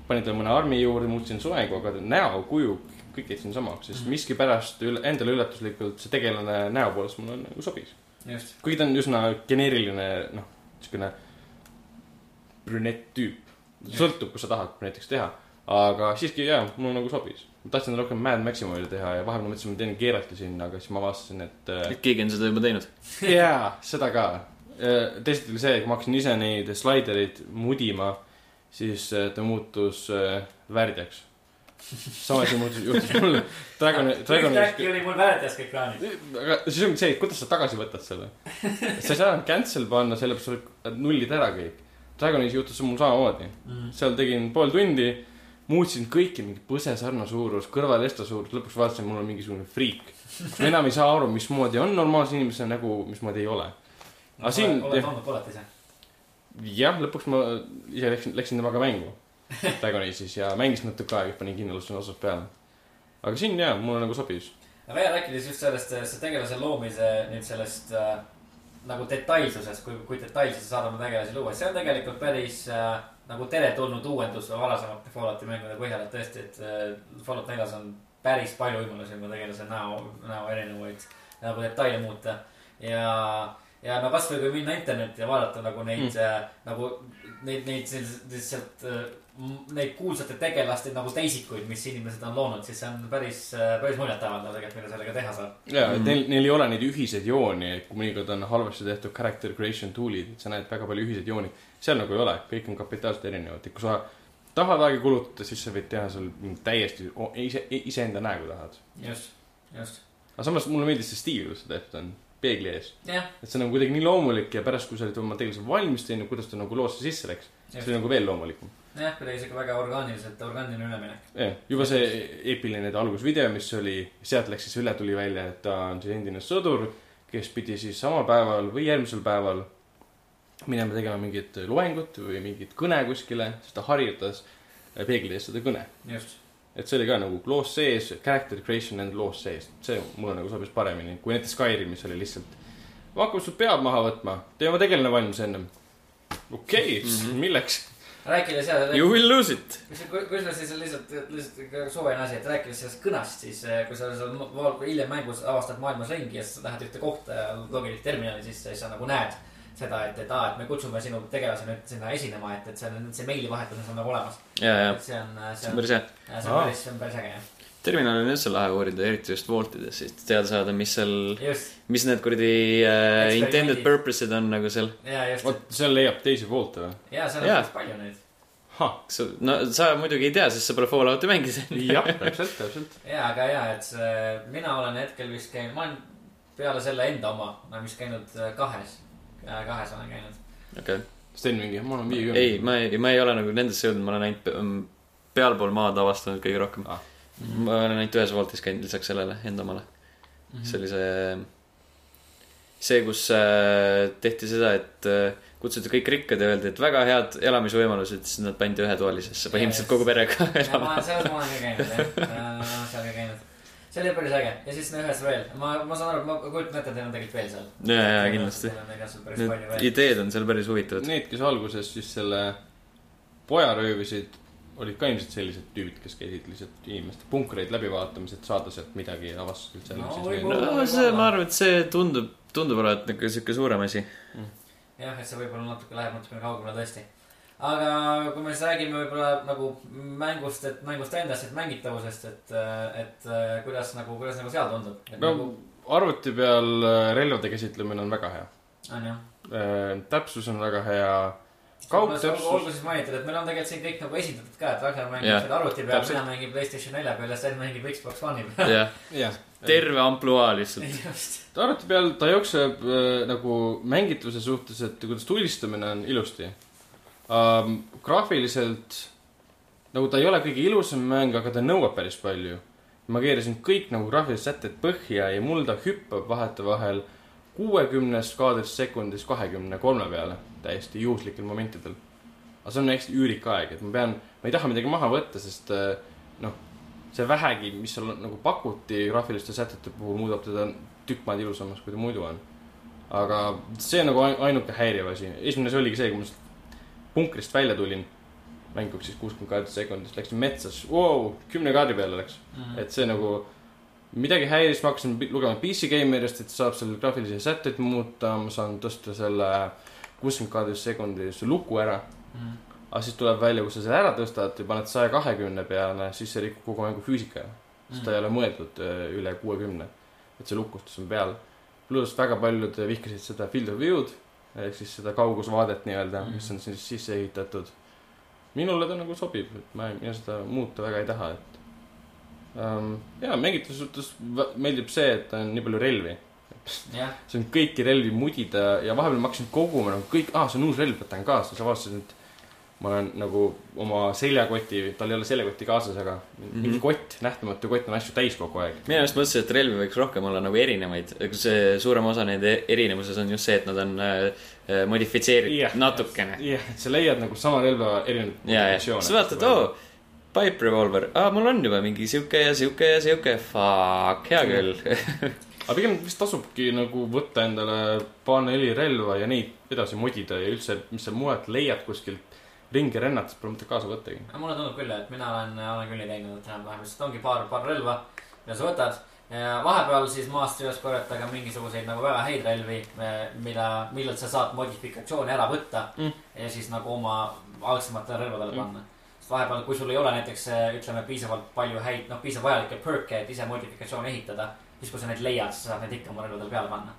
panin talle mõne armi juurde, muutsin soengu, aga näo, kuju, kõik jätsin samaks, sest mm -hmm. miskipärast üle, endale üllatuslikult see tegelane näo poolest mulle nagu sobis. kuigi ta on üsna geneeriline, noh, niisugune brünett tüüp. sõltub, kus sa tahad näiteks teha. aga siiski jaa, mulle nagu sobis. Ma tahtsin rohkem Mad Maxi moodi teha ja vahepeal mõtlesin, ma teen Geralti sinna, aga siis ma avastasin, et. Äh, et keegi on seda juba teinud. (laughs) jaa, seda ka. Äh, teisalt oli see, et kui ma hakkasin ise neid slaidereid mudima, siis äh, ta muutus värdjaks sama asi muutus, juhtus mul (laughs) Dragon, Dragon. äkki oli mul väärtes kõik plaanid. aga siis ongi see, et kuidas sa tagasi võtad selle. sa ei saa cancel panna, sellepärast sa nullid ära kõik. Dragonis juhtus mul samamoodi mm.. seal tegin pool tundi, muutsin kõiki mingi põse sarna suurus, kõrvalesta suurus, lõpuks vaatasin, mul on mingisugune friik. ma enam ei saa aru, mismoodi on normaalse inimese nägu, mismoodi ei ole. aga siin. oled olnud poled ise? jah, lõpuks ma ise läksin, läksin temaga mängu (laughs) Dragonisis ja mängisin natuke aega, panin kindlustuse osas peale. aga siin jaa, mulle nagu sobis. veel rääkides just sellest, see tegelase loomise nüüd sellest äh nagu detailsuses, kui, kui detailselt sa saad oma tegelasi luua, see on tegelikult päris äh, nagu teretulnud uuendus varasemate Fallouti mängude põhjal, et tõesti, et äh, Fallout neljas on päris palju võimalusi oma tegelase näo, näo erinevaid nagu detaile muuta. ja, ja no kasvõi kui minna internetti ja vaadata nagu neid mm., äh, nagu neid, neid lihtsalt äh, neid kuulsate tegelaste nagu teisikuid, mis inimesed on loonud, siis see on päris, päris muljetavaldav tegelikult, mida sellega teha saab. ja mm, -hmm. neil, neil ei ole neid ühiseid jooni, et kui mõnikord on halvasti tehtud character creation tool'id, sa näed väga palju ühiseid jooni. seal nagu ei ole, kõik on kapitaalselt erinevad, et kui sa tahad aega kulutada, siis sa võid teha seal täiesti ise, iseenda näo, kui tahad. just, just. aga samas mulle meeldis see stiil, kuidas see tehtud on peegli ees yeah.. et see on nagu kuidagi nii loomulik ja pärast, kui sa olid oma tegelase valmis teinud, kuidas ta nagu loosse sisse läks, see oli nagu veel loomulikum jah, kuidagi sihuke väga orgaaniliselt, orgaaniline üleminek. jah, juba see eepiline algusvideo, mis oli, sealt läks siis üle, tuli välja, et ta on siis endine sõdur, kes pidi siis samal päeval või järgmisel päeval minema tegema mingit loengut või mingit kõne kuskile, siis ta harjutas peegli ees seda kõne. just. et see oli ka nagu loos sees, character creation and loos sees, see mulle nagu sobis paremini, kui näiteks Skyrimis oli lihtsalt. hakkame su pead maha võtma, tee oma tegelane valmis ennem. okei okay, mm, -hmm. milleks rääkides ja. You will lose it. kusjuures siis lihtsalt, lihtsalt suvaline asi, et rääkides sellest kõnast, siis eh, kui sa seal hiljem mängus avastad maailmas ringi ja sa lähed ühte kohta ja logid terminali sisse, siis sa nagu näed seda, et, et aa, et me kutsume sinu tegelase nüüd sinna esinema, et, et see on, see meilivahetus on nagu olemas. ja, ja. see on, see on see on päris, see on päris äge jah terminali on üldse lahe uurida, eriti just Vaultides, siis teada saada, mis seal, mis need kuradi äh, intended purpose'id on nagu seal. vot seal leiab teisi Vault'e või? jaa, seal on päris palju neid. no sa muidugi ei tea, sest sa pole Fallouti mänginud jah, täpselt, täpselt. jaa, aga jaa, et see, mina olen hetkel vist käinud, ma olen peale selle enda oma, ma olen vist käinud äh, kahes kahes olen käinud. okei okay.. Sten mingi, ma olen viiekümne. ei, ma ei, ma ei ole nagu nendesse jõudnud, ma olen ainult pealpool maad avastanud kõige rohkem ah.. Ma olen ainult ühes Woltis käinud lisaks sellele enda omale mm. -hmm. see oli see, see, kus äh, tehti seda, et äh, kutsuti kõik rikkad ja öeldi, et väga head elamisvõimalused, siis nad pandi ühetoalisesse põhimõtteliselt kogu perega (laughs) elama. selles ma olen ka käinud jah, seal ka käinud see oli päris äge ja siis ühes veel, ma, ma saan aru, ma kujutan ette, et teil on tegelikult veel seal. ja, ja kindlasti. Need ideed on seal päris huvitavad. Need, kes alguses siis selle poja röövisid, olid ka ilmselt sellised tüübid, kes käisid lihtsalt inimeste punkreid läbi vaatamas, et saada sealt midagi ja avastasid seal. no, no see, ma arvan, et see tundub, tundub olevat niisugune sihuke suurem asi mm.. jah, et see võib-olla natuke läheb natukene kaugemale tõesti aga kui me siis räägime võib-olla nagu mängust, et mängust endast, et mängitavusest, et, et kuidas nagu, kuidas nagu seal tundub? no nagu... arvuti peal äh, relvade käsitlemine on väga hea. on jah? Äh, täpsus on väga hea. Kaugtäpsus. olgu siis mainitud, et meil on tegelikult siin kõik nagu esindatud ka, et Ragnar mängib yeah, arvuti peal, mina mängin Playstation nelja peal ja Sten mängib Xbox One'i peal. jah yeah., terve ampluaa lihtsalt. (laughs) arvuti peal ta jookseb äh, nagu mängituse suhtes, et kuidas tulistamine on ilusti um,. graafiliselt nagu ta ei ole kõige ilusam mäng, aga ta nõuab päris palju. ma keerasin kõik nagu graafilised sätted põhja ja mul ta hüppab vahetevahel kuuekümnest kaadrist sekundis kahekümne kolme peale täiesti juhuslikel momentidel. aga see on hästi üürik aeg, et ma pean, ma ei taha midagi maha võtta, sest äh, noh, see vähegi, mis seal nagu pakuti graafiliste sätete puhul, muudab teda tükk maad ilusamaks, kui ta muidu on. aga see on nagu ainuke häiriv asi. esimene asi oligi see, kui ma punkrist välja tulin, mänguks siis kuuskümmend kaheksa sekundit, läksin metsa, siis wow, kümne kaardi peale läks mm. -hmm. et see nagu midagi häiris, ma hakkasin lugema PC Gamerist, et saab seal graafilisi sätteid muuta, ma saan tõsta selle kuuskümmend kaardist sekundis luku ära mm. aga siis tuleb välja, kui sa selle ära tõstad ja paned saja kahekümne peale, siis see rikub kogu mängu füüsika ära. sest mm ta ei ole mõeldud äh, üle kuuekümne, et see lukustus on peal. pluss väga paljud vihkasid seda field of view'd ehk siis seda kaugusvaadet nii-öelda mm, mis on siis sisse ehitatud. minule ta nagu sobib, et ma, mina seda muuta väga ei taha, et um,. ja mängituse suhtes meeldib see, et on nii palju relvi. See on kõiki relvi mudida ja vahepeal ma hakkasin koguma nagu kõik, aa, see on uus relv, võtan kaasa, sa avastasid, et ma olen nagu oma seljakoti, tal ei ole seljakotti kaasas, aga mm -hmm. mingi kott, nähtamatu kott on asju täis kogu aeg. mina just mõtlesin, et relvi võiks rohkem olla nagu erinevaid, see suurem osa nende erinevuses on just see, et nad on äh, modifitseeritud yeah, natukene. jah yeah,, et sa leiad nagu sama relva erinevaid modifikatsioone. sa vaatad, oo, pipe revolver, aa, mul on juba mingi sihuke ja sihuke ja sihuke, fuck, hea küll (laughs) aga pigem vist tasubki nagu võtta endale paar neli relva ja neid edasi modida ja üldse, mis sa mujalt leiad kuskilt ringi rännates pole mõtet kaasa võttagi. mulle tundub küll, et mina olen, olen küll nii teinud, et enam-vähem lihtsalt ongi paar, paar relva, mida sa võtad. ja vahepeal siis maast üles korjata ka mingisuguseid nagu väga häid relvi, mida, millelt sa saad modifikatsiooni ära võtta mm. ja siis nagu oma algsematele relvadele mm. panna vahepeal, kui sul ei ole näiteks ütleme piisavalt palju häid, noh, piisavalt vajalikke perk'e, et ise modifikatsiooni ehitada, siis kui sa neid leiad, siis sa saad neid ikka oma relvadele peale panna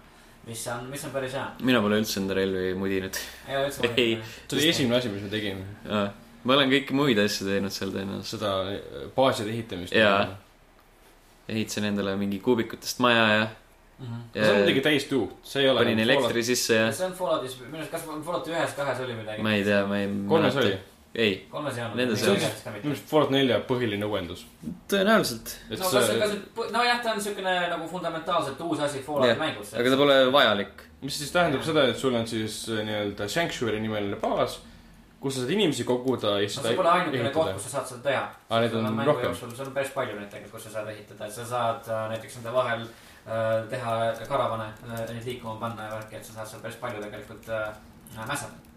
mis on, mis on päris hea. mina pole üldse enda relvi mudinud. ei, see oli esimene asi, mis me tegime. ma olen kõiki muid asju teinud seal tõenäoliselt. seda eh, baaside ehitamist. jaa. ehitasin endale mingi kuubikutest maja ja mm. -hmm. Ja see on midagi täiesti uut, see ei ole. panin elektri sisse ja. see on Falloutis, minu arust, kas Fallouti ühes, kahes oli midagi? ma ei tea, ma ei. kolmes oli ei. Nendes ei olnud. minu arust Fallout nelja põhiline uuendus. tõenäoliselt. no kas, kas, nojah, ta on siukene nagu fundamentaalselt uus asi Fallouti yeah. mängus. aga ta pole vajalik. mis siis tähendab ja. seda, et sul on siis äh, nii-öelda Sanctuary nimeline baas, kus sa saad inimesi koguda ja siis no, see pole ainukene koht, kus sa saad seda teha. aa, neid on rohkem. sul on päris palju neid tegelikult, kus sa saad ehitada, et sa saad äh, näiteks nende vahel äh, teha karavane, neid liikuma panna ja värki, et sa saad seal päris palju tegelikult mässata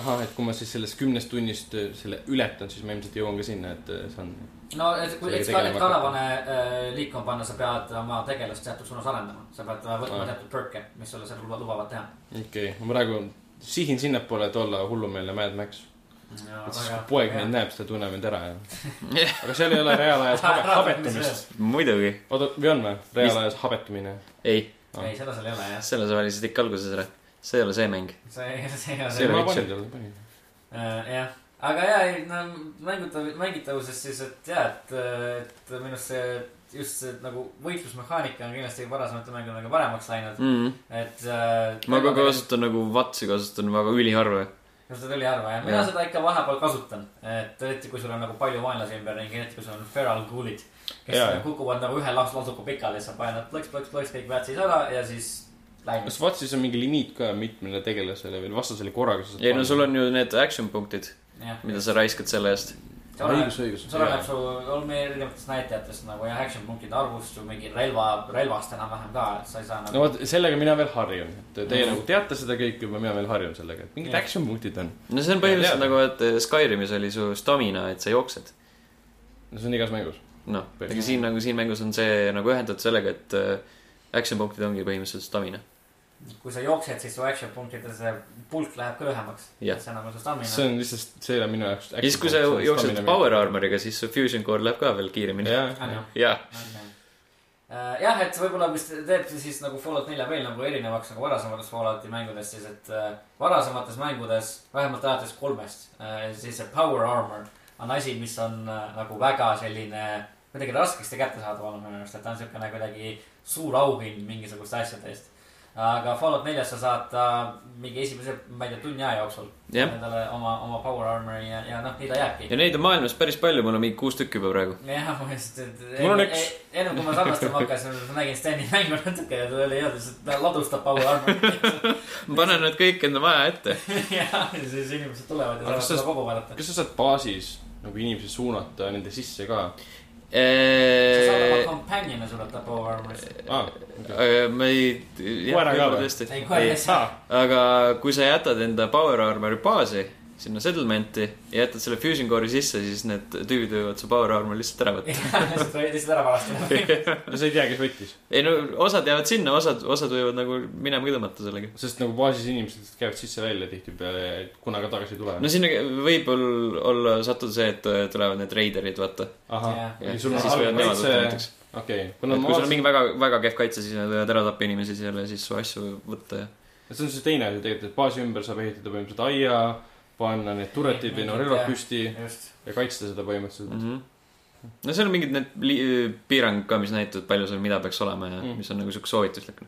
ahah, et kui ma siis sellest kümnest tunnist äh, selle ületan, siis ma ilmselt jõuan ka sinna, et äh, saan. no, et kui, et karavane äh, liikuma panna, sa pead oma tegelast teatud suunas arendama. sa pead äh, võtma ah. teatud perk'e, mis sulle seda lubavad teha. okei okay., ma praegu sihin sinnapoole, et olla hullumeelne Mad Max. et siis, kui poeg mind näeb, siis ta tunneb mind ära ja (laughs) aga seal ei ole reaalajas habetumist. muidugi. oota, või on või? reaalajas habetumine? ei ah.. ei, seda seal ei ole jah. selle sa valisid ikka alguses ära see ei ole see mäng. see, see ei ole see. panin. Äh, jah, aga ja, ei no mängutav, mängitavusest siis, et ja, et, et minu arust see just see nagu võitlusmehaanika on kindlasti varasemate mängudega paremaks läinud mm. -hmm. et äh,. ma ka kasutan nagu Vatsi kasutan väga üliharva. kasutad üliharva jah, mina seda ikka vahepeal kasutan, et eriti kui sul on nagu palju vaenlasi ümberringi, eriti kui sul on feral ghoul'id. kes ja, kukuvad nagu ühe lausuku pikali, siis sa paned plõks, plõks, plõks kõik väetsis ära ja siis läinud. kas Vatsis on mingi limiit ka mitmele tegelasele või vastasele korraga? ei no sul on ju need action punktid, mida sa raiskad selle eest õigus, õigus. see oleneb su, on meie erinevatest näitajatest nagu jah, action punktide arvust, su mingi relva, relvast enam-vähem ka, et sa ei saa nagu. no vot, sellega mina veel harjun, et teie mm -hmm. nagu teate seda kõike juba, mina veel harjun sellega, et mingid action punktid on. no see on põhimõtteliselt nagu, et eh, Skyrimis oli su stamina, et sa jooksed. no see on igas mängus. noh, ega siin nagu siin mängus on see nagu ühendatud sellega, et eh, action punktid ongi põhimõtteliselt stamina kui sa jooksed, siis su action punktide see pulk läheb ka lühemaks. see on nagu su stamina. see on lihtsalt, see on minu jaoks. ja siis, kui sa jooksed power armor'iga, siis su fusion core läheb ka veel kiiremini. jah. jah, et võib-olla, mis teeb siis nagu Fallout nelja veel nagu erinevaks nagu varasematest Fallouti mängudest, siis et äh, varasemates mängudes, vähemalt alates kolmest äh,, siis see power armor on asi, mis on äh, nagu väga selline kuidagi raskesti kättesaadav olnud minu arust, et ta on siukene kuidagi suur auhind mingisuguste asjade eest aga Fallout neljas sa saad uh, mingi esimese, ma ei tea, tunni aja jooksul yeah. endale oma, oma power armor'i ja, ja noh, nii ta jääbki. ja neid on maailmas päris palju, mul on mingi kuus tükki juba praegu. jah, ma just, et. mul on üks. enne kui ma salvestama (laughs) hakkasin, ma nägin Steni mängu natuke ja ta oli et ta ladustab power armor'i ma panen need kõik enda maja ette (laughs) jah, ja siis inimesed tulevad ja saavad seda kogu vaadata. kas sa saad baasis nagu inimesi suunata nende sisse ka? Sa saad oma companion'e sulle power armor'is ah,. Okay. ma ei. koera ka või? ei, koera ei saa. aga kui sa jätad enda power armor'i baasi sinna settlement'i ja jätad selle fusion core'i sisse, siis need tüübid võivad su power armor lihtsalt ära võtta. lihtsalt võid lihtsalt ära varastada. no sa ei tea, kes võttis. ei no osad jäävad sinna, osad, osad võivad nagu minema ka tõmmata sellega. sest nagu baasis inimesed käivad sisse-välja tihtipeale, kunagi tagasi ei tule. no sinna võib olla sattuda see, et tulevad need reiderid, vaata. ahah, ja sul on halb kaitse. okei. kui sul on mingi väga, väga kehv kaitse, siis nad võivad ära tappa inimesi seal ja siis su asju võtta ja. see on see teine asi tegelikult, et baasi ümber saab ehitada põhimõtteliselt aia panna need turetid või no relvad püsti just. ja kaitsta seda põhimõtteliselt mm. -hmm. no seal on mingid need piirangud ka, mis näitavad, palju seal mida peaks olema ja mm. mis on nagu sihuke soovituslik.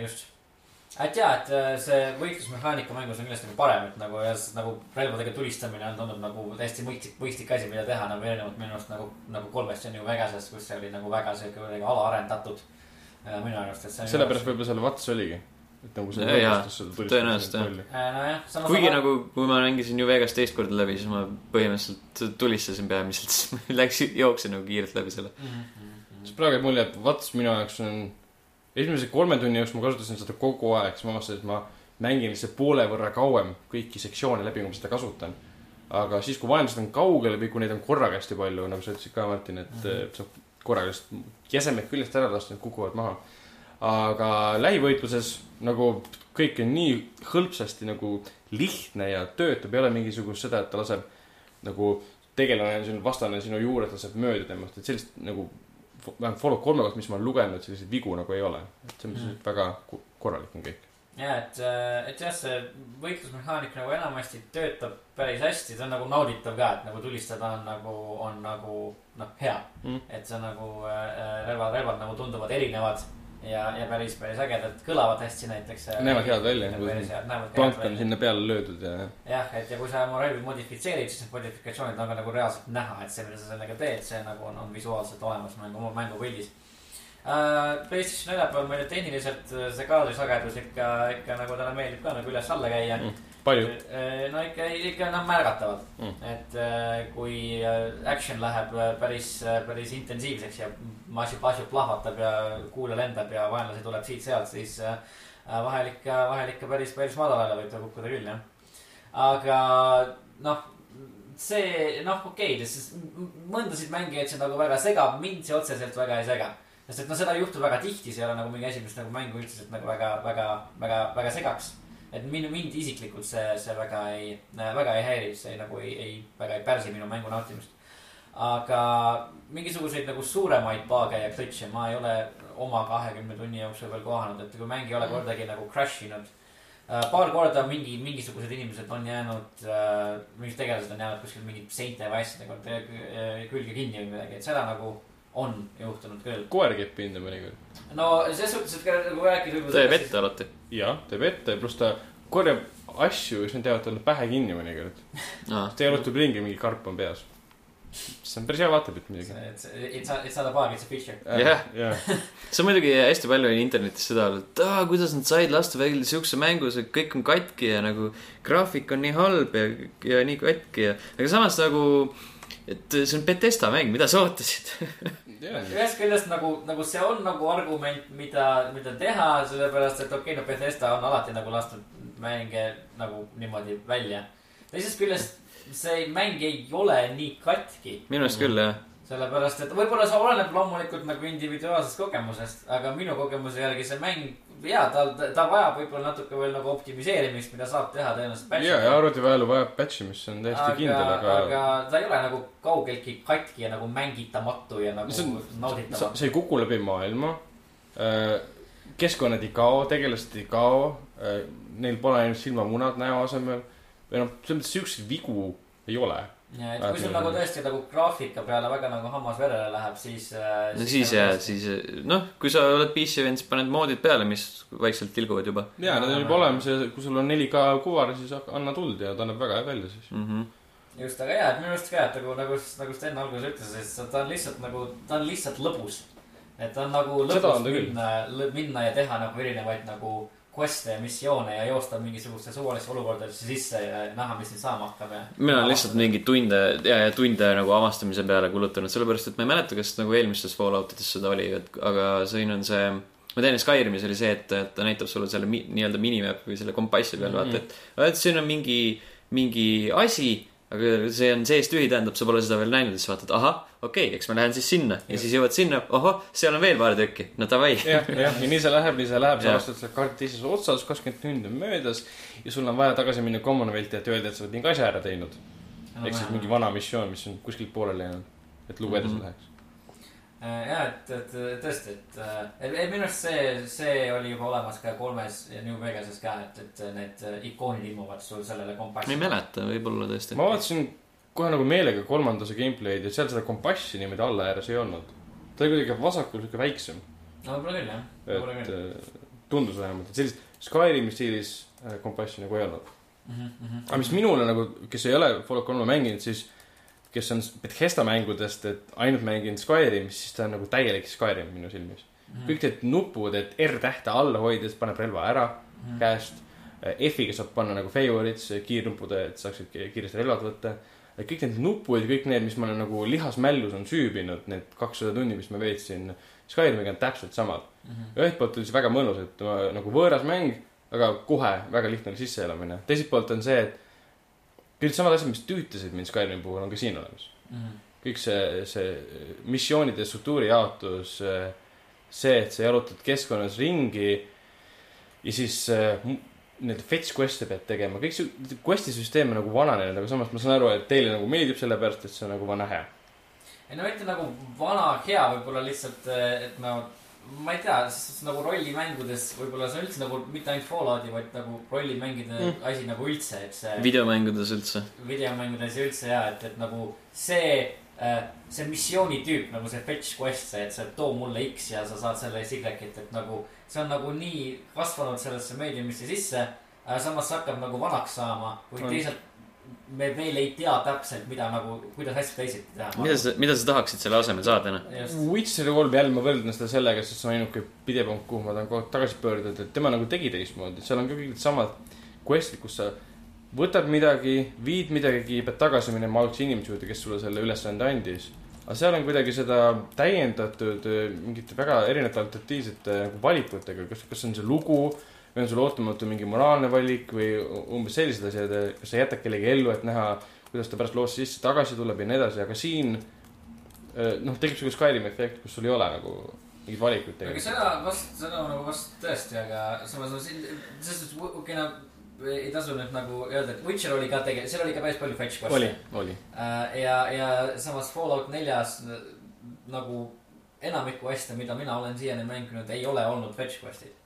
just. et jaa, et äh, see võitlusmehaanika mängus on kindlasti nagu parem, et nagu ja nagu relvadega tulistamine on tundub nagu täiesti mõistlik, mõistlik asi, mida teha nagu erinevalt minu arust nagu, nagu kolmest on ju Vegasest, kus see oli nagu väga sihuke kuidagi alaarendatud minu arust, et see. sellepärast võib-olla seal Vats oligi et nagu see õnnestus seda tõenäoliselt jah. nojah. kuigi sama... nagu, kui ma mängisin New Vegas teist korda läbi, siis ma põhimõtteliselt tulistasin peamiselt, siis (laughs) läks, jooksin nagu kiirelt läbi selle mm. -hmm. sest praegu jääb mulje, et Vats minu jaoks on, esimese kolme tunni jooksul ma kasutasin seda kogu aeg, siis ma avastasin, et ma mängin lihtsalt poole võrra kauem kõiki sektsioone läbi, kui ma seda kasutan. aga siis, kui vaenlased on kaugel või kui neid on korraga hästi palju, nagu sa ütlesid ka, Martin, et mm -hmm. saab korraga lihtsalt jäsemed küljest ära lasta, need kukuvad maha aga lähivõitluses nagu kõik on nii hõlpsasti nagu lihtne ja töötab, ei ole mingisugust seda, et ta laseb nagu tegelane, sinu vastane sinu juures laseb mööda temast, et sellist nagu vähemalt Fallout kolme kohta, mis ma olen lugenud, selliseid vigu nagu ei ole. et see on mm. väga korralik on kõik. ja, et, äh, et jah, see võitlusmehaanik nagu enamasti töötab päris hästi, see on nagu nauditav ka, et nagu tulistada on nagu, on nagu noh, hea mm.. et see on nagu äh, relvad, relvad nagu tunduvad erinevad ja, ja päris, päris ägedad, kõlavad hästi näiteks. näevad head välja. plank on sinna peale löödud ja. jah, et ja kui sa oma relvi modifitseerid, siis need modifikatsioonid on ka nagu reaalselt näha, et see, mida sa sellega teed, see nagu on, on visuaalselt olemas mängu, mängupildis uh,. PlayStation nelja peal meil tehniliselt see kaadrisagedus ikka, ikka nagu talle meeldib ka nagu üles-alla käia mm palju? Äh, no ikka, ikka noh, märgatavalt mm.. et äh, kui äh, action läheb päris, päris intensiivseks ja asju plahvatab ja kuule lendab ja vaenlasi tuleb siit-sealt, siis vahel ikka, vahel ikka päris, päris madalale võib ta kukkuda küll, jah. aga noh, see noh, okei okay,, mõndasid mängijaid see nagu väga segab, mind see otseselt väga ei sega sest et noh, seda ei juhtu väga tihti, see ei ole nagu mingi asi, mis nagu mängu üldiselt nagu väga, väga, väga, väga segaks et minu, mind isiklikult see, see väga ei, väga ei häiri, see nagu ei, ei, väga ei pärsi minu mängu nautimist. aga mingisuguseid nagu suuremaid paage ja glitch'e ma ei ole oma kahekümne tunni jooksul veel kohanud, et kui mäng ei ole kordagi nagu crash inud äh, paar korda mingi, mingisugused inimesed on jäänud äh,, mingid tegelased on jäänud kuskil mingi seinte või asjadega külge kinni või midagi, et seda nagu on juhtunud küll. koer käib pinda mõnikord. no selles suhtes, et nagu rääkida. teeb ette alati. jah, teeb ette, pluss ta korjab asju, mis need jäävad talle pähe kinni mõnikord ah.. ta jalutab ringi, mingi karp on peas see on päris hea vaatepilt muidugi. It's not, a bug, it's a feature. jah, (laughs) see on muidugi hästi palju on internetis seda olnud, et aa, kuidas nad said lasta välja siukse mängu, see kõik on katki ja nagu graafik on nii halb ja, ja nii katki ja, aga samas nagu, et see on Betesta mäng, mida sa ootasid (laughs) ühest küljest nagu, nagu see on nagu argument, mida, mida teha, sellepärast et okei okay,, no Bethesda on alati nagu lasknud mänge nagu niimoodi välja. teisest küljest see mäng ei ole nii katki. minu arust küll, jah. sellepärast, et võib-olla see oleneb loomulikult nagu individuaalsest kogemusest, aga minu kogemuse järgi see mäng, jaa, ta, ta vajab võib-olla natuke veel nagu optimiseerimist, mida saab teha tõenäoliselt. ja, ja arvutiväelu vajab patch imist, see on täiesti aga, kindel, aga. aga ta ei ole nagu kaugeltki katki ja nagu mängitamatu ja nagu on, nauditamatu. see ei kuku läbi maailma. Äh, keskkonnad ei kao, tegelased ei kao. Äh, neil pole ainult silmamunad näo asemel või noh, selles mõttes siukseid vigu ei ole. Ja, et kui sul nagu tõesti nagu graafika peale väga nagu hammas verele läheb, siis. Äh, no siis jah, siis noh, kui sa oled PC vend, siis paned moodid peale, mis vaikselt tilguvad juba. ja, need on juba olemas ja kui sul on 4K kuvar, siis anna tuld ja ta näeb väga hea välja siis mm. -hmm just, aga jaa, et minu arust ka, et nagu, nagu, nagu Sten alguses ütles, et ta on lihtsalt nagu, ta on lihtsalt lõbus. et ta on nagu lõbus minna, minna ja teha nagu erinevaid nagu quest'e ja missioone ja joosta mingisugustesse suvalisse olukordadesse sisse ja näha, mis nüüd saama hakkab ja. mina olen lihtsalt mingeid tunde ja, ja tunde nagu avastamise peale kulutanud, sellepärast et ma ei mäleta, kas nagu eelmistes Fallout ides seda oli, et aga siin on see ma tean, Skyrimis oli see, et, et ta näitab sulle selle mi, nii-öelda minimap'i või selle kompassi peal mm, -hmm. vaata, et, et siin on mingi, mingi asi aga see on sees tühi, tähendab, sa pole seda veel näinud, siis vaatad, ahah, okei okay,, eks ma lähen siis sinna ja, ja siis jõuad sinna, ohoh, seal on veel paar tükki, no davai. jah, jah, ja nii see läheb, nii see läheb, sa avastad selle kaarti teises otsas, kakskümmend tundi on möödas ja sul on vaja tagasi minna Commonwealthi, et öelda, et sa oled mingi asja ära teinud. ehk siis mingi vana missioon, mis on kuskilt pooleli jäänud, et lugu edasi mm -hmm. läheks Äh, ja, et, et tõesti, et, et, et minu arust see, see oli juba olemas ka kolmes New Vegases ka, et, et need ikoonid ilmuvad sul sellele kompassi. ma ei mäleta, võib-olla tõesti. ma vaatasin kohe nagu meelega kolmanda osa gameplay'd ja seal seda kompassi niimoodi alla ääres ei olnud. ta oli kuidagi vasakul sihuke väiksem. no võib-olla küll, jah. et äh, tundus vähemalt, et sellist Skyrimi stiilis äh, kompassi nagu ei olnud mm. -hmm. aga mis minule nagu, kes ei ole Fallout kolme mänginud, siis kes on Bethesda mängudest, et ainult mänginud Skyrimis, siis ta on nagu täielik Skyrim minu silmis mm. -hmm. kõik need nupud, et R-tähte alla hoides paneb relva ära mm -hmm. käest. F-iga saab panna nagu favorites, kiirnupud, et saaksid kiiresti relvad võtta. kõik need nupud, kõik need, mis ma olen nagu lihasmällus on süübinud, need kakssada tundi, mis ma veetsin Skyrimiga on täpselt samad mm. -hmm. ühelt poolt oli see väga mõnus, et ma, nagu võõras mäng, aga kohe väga lihtne oli sisseelamine. teiselt poolt on see, et kõik samad asjad, mis tüütasid mind Skyrimi puhul, on ka siin olemas mm. kõik see, see missioonide struktuuri jaotus, see, et sa jalutad keskkonnas ringi ja siis nii-öelda fetch quest'e pead tegema, kõik see quest'i süsteem on nagu vananenud, aga samas ma saan aru, et teile nagu meeldib sellepärast, et see on nagu vana hea. ei no mitte nagu vana hea, võib-olla lihtsalt, et no ma ei tea, nagu rollimängudes võib-olla see on üldse nagu mitte ainult Fallouti, vaid nagu rollimängide mm. asi nagu üldse, et see. videomängudes üldse. videomängudes üldse ja, et, et nagu see äh,, see missioonitüüp nagu see fetch quest, see, et sa too mulle X ja sa saad selle eest Y-it, et nagu. see on nagu nii kasvanud sellesse meediumisse sisse äh,. samas see hakkab nagu vanaks saama, kuid mm. teisalt me veel ei tea täpselt, mida nagu, kuidas asju teisiti teha. mida sa, mida sa tahaksid selle asemel saada, noh? Witcheri kolm jälle ma võrdlen seda sellega, sest see on ainuke pidepunkt, kuhu ma tahan kogu aeg tagasi pöörduda, et tema nagu tegi teistmoodi, seal on ka kõik needsamad quest'id, kus sa võtad midagi, viid midagi, pead tagasi minema algse inimese juurde, kes sulle selle ülesande andis. aga seal on kuidagi seda täiendatud äh, mingite väga erinevate alternatiivsete nagu valikutega, kas, kas on see lugu või on sul ootamatu mingi moraalne valik või umbes sellised asjad, kas sa jätad kellegi ellu, et näha, kuidas ta pärast loost sisse tagasi tuleb ja nii edasi, aga siin noh, tekib sihuke Skyrimi efekt, kus sul ei ole nagu mingeid valikuid tegelikult. aga seda vast, seda nagu vast tõesti, aga samas no siin, selles suhtes, no ei tasu nüüd nagu öelda, et Witcher oli ka tege-, seal oli ka päris palju fetch quest'e. oli, oli uh,. ja, ja samas Fallout neljas nagu enamikku asju, mida mina olen siiani mänginud, ei ole olnud fetch quest'id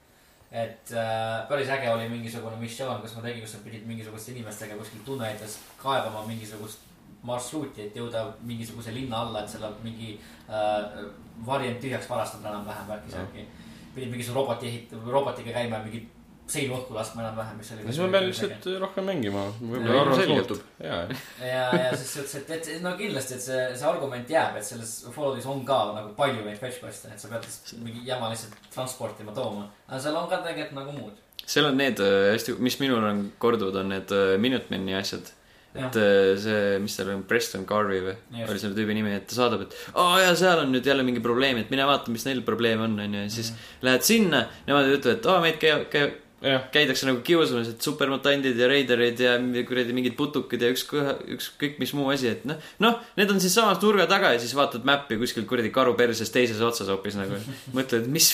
et äh, päris äge oli mingisugune missioon, kus ma tegin, kus sa pidid mingisuguste inimestega kuskil tunnelites kaevama mingisugust marsruuti, et jõuda mingisuguse linna alla, et seal mingi äh, varjend tühjaks varastada enam-vähem värki-särki. pidid mingisuguse roboti ehitama, robotiga käima mingit seinu õhku laskma enam-vähem, mis oli. siis ma pean lihtsalt rohkem mängima, võib-olla arvamus muutub, ja. ja, ja siis ütles, et, et no kindlasti, et see, see argument jääb, et selles Falloutis on ka nagu palju neid fetch quest'e, et sa pead mingi jama lihtsalt transportima, tooma. aga seal on ka tegelikult nagu muud. seal on need äh, hästi, mis minul on korduvad, on need äh, Minutemani asjad et ja. Äh, see, mis seal on, Preston Garvey või oli selle tüübi nimi, et ta saadab, et aa oh, jaa, seal on nüüd jälle mingi probleem, et mine vaata, mis neil probleem on, onju, ja siis mm. lähed sinna, nemad ütlevad, et aa oh,, meid käi-, käi-, käidakse nagu kiusamas, et supermutandid ja reiderid ja kuradi mingid putukid ja ükskõik, ükskõik mis muu asi, et noh. noh, need on siinsamas nurga taga ja siis vaatad mäppi kuskil kuradi karu perses teises otsas hoopis nagu. (laughs) mõtled, mis,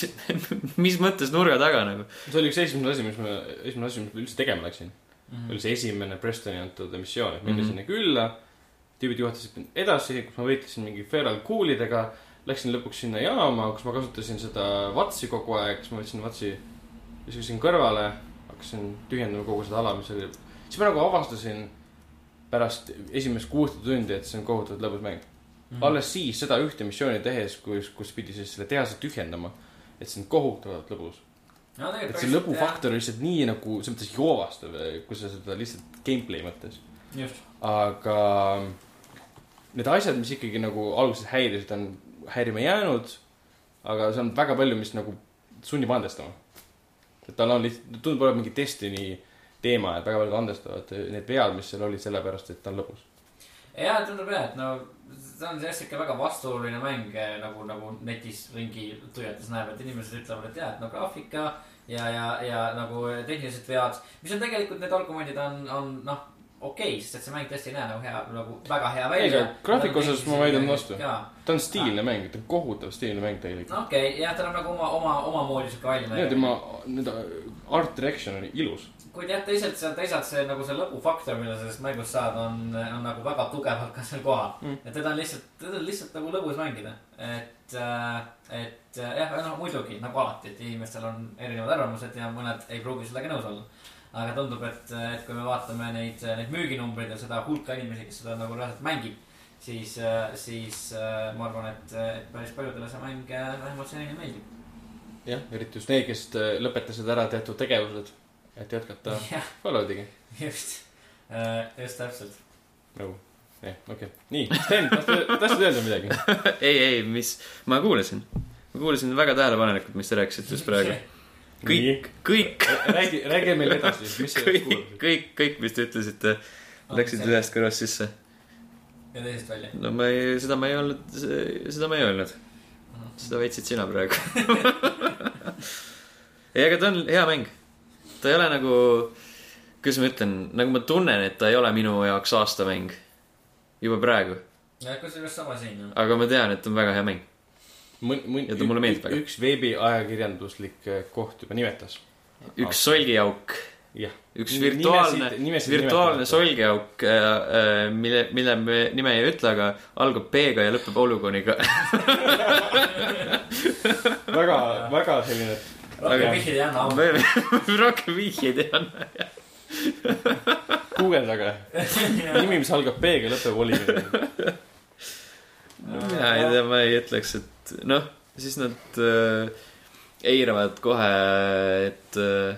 mis mõttes nurga taga nagu. see oli üks esimene asi, mis ma, esimene asi, mis ma üldse tegema läksin mm. -hmm. oli see esimene Prestoni antud missioon, et minna mm -hmm. sinna külla. tüübid juhatasid mind edasi, kus ma võitlesin mingi feral cool'idega. Läksin lõpuks sinna jaama, kus ma kasutasin seda vatsi kogu aeg, siis ma võtsin vatsi viskasin kõrvale, hakkasin tühjendama kogu seda ala, mis oli. siis ma nagu avastasin pärast esimest kuusteist tundi, et see on kohutavalt lõbus mäng mm. -hmm. alles siis seda ühte missiooni tehes, kus, kus pidi siis selle tehase tühjendama, et see on kohutavalt lõbus no,. et see lõbufaktor on lihtsalt nii nagu selles mõttes joovastav, kui sa seda lihtsalt gameplay mõttes. aga need asjad, mis ikkagi nagu alguses häirisid, on häirima jäänud. aga see on väga palju, mis nagu sunnib andestama et tal on lihtsalt, tundub olevat mingi Destiny teema, et väga paljud andestavad need vead, mis seal olid, sellepärast et ta on lõbus. ja tundub jah, et no see on jah sihuke väga vastuoluline mäng nagu, nagu netis ringi tuiates näeb, et inimesed ütlevad, et jah, et no graafika ja, ja, ja nagu tehnilised vead, mis on tegelikult need argumendid on, on noh okei okay,, sest et see mäng tõesti ei näe nagu hea, nagu väga hea välja. graafiku osas ma vaidlen vastu. Ta on stiilne mäng, ta on kohutav stiilne mäng tegelikult. okei okay,, jah, tal on nagu oma, oma, omamoodi sihuke välja nägev. tema, need art direction on ilus. kuid jah, teisalt see, teisalt see nagu see lõbufaktor, mille sellest mängust saad, on, on nagu väga tugevalt ka seal kohal mm.. et teda on lihtsalt, teda on lihtsalt nagu lõbus mängida. et, äh, et äh, jah, noh muidugi nagu alati, et inimestel on erinevad arvamused ja mõned ei pruugi sellega nõus olla aga tundub, et, et kui me vaatame neid, neid müüginumbreid ja seda hulka inimesi, kes seda nagu reaalselt mängib, siis, siis ma arvan, et, et päris paljudele see mäng vähemalt senini meeldib. jah, eriti just need, kes lõpetasid ära teatud tegevused, et jätkata (laughs) Falloutiga. just, just täpselt. nagu, jah, okei okay., nii, Sten, tahtsid öelda midagi (laughs) ei, ei, mis, ma kuulasin, ma kuulasin väga tähelepanelikult, mis te rääkisite just praegu (laughs) kõik, kõik. räägi, räägi meile edasi, mis sa kõik, kuulasid. kõik, kõik, mis te ütlesite, läksid ühest kõrvast sisse. Ja teisest välja? no ma ei, seda ma ei olnud, seda ma ei öelnud. seda väitsid sina praegu (laughs) ei, aga ta on hea mäng. ta ei ole nagu, kuidas ma ütlen, nagu ma tunnen, et ta ei ole minu jaoks aastamäng. juba praegu. kusjuures sama siin. aga ma tean, et on väga hea mäng ja ta mulle meeldib väga. üks veebiajakirjanduslik äh, koht juba nimetas. üks solgiauk. Üks virtuaalne, virtuaalne solgiauk, äh, äh, mille, mille me nime ei ütle, aga algab B-ga ja lõpeb polügooniga (laughs) väga, väga selline. rohkem vihjeid ei anna. rohkem vihjeid ei anna, jah. Guugeldage. Nimi, mis algab B-ga, lõpeb polügooniga mina ei tea, ma ei ütleks, et noh, siis nad äh, eiravad kohe, et äh,,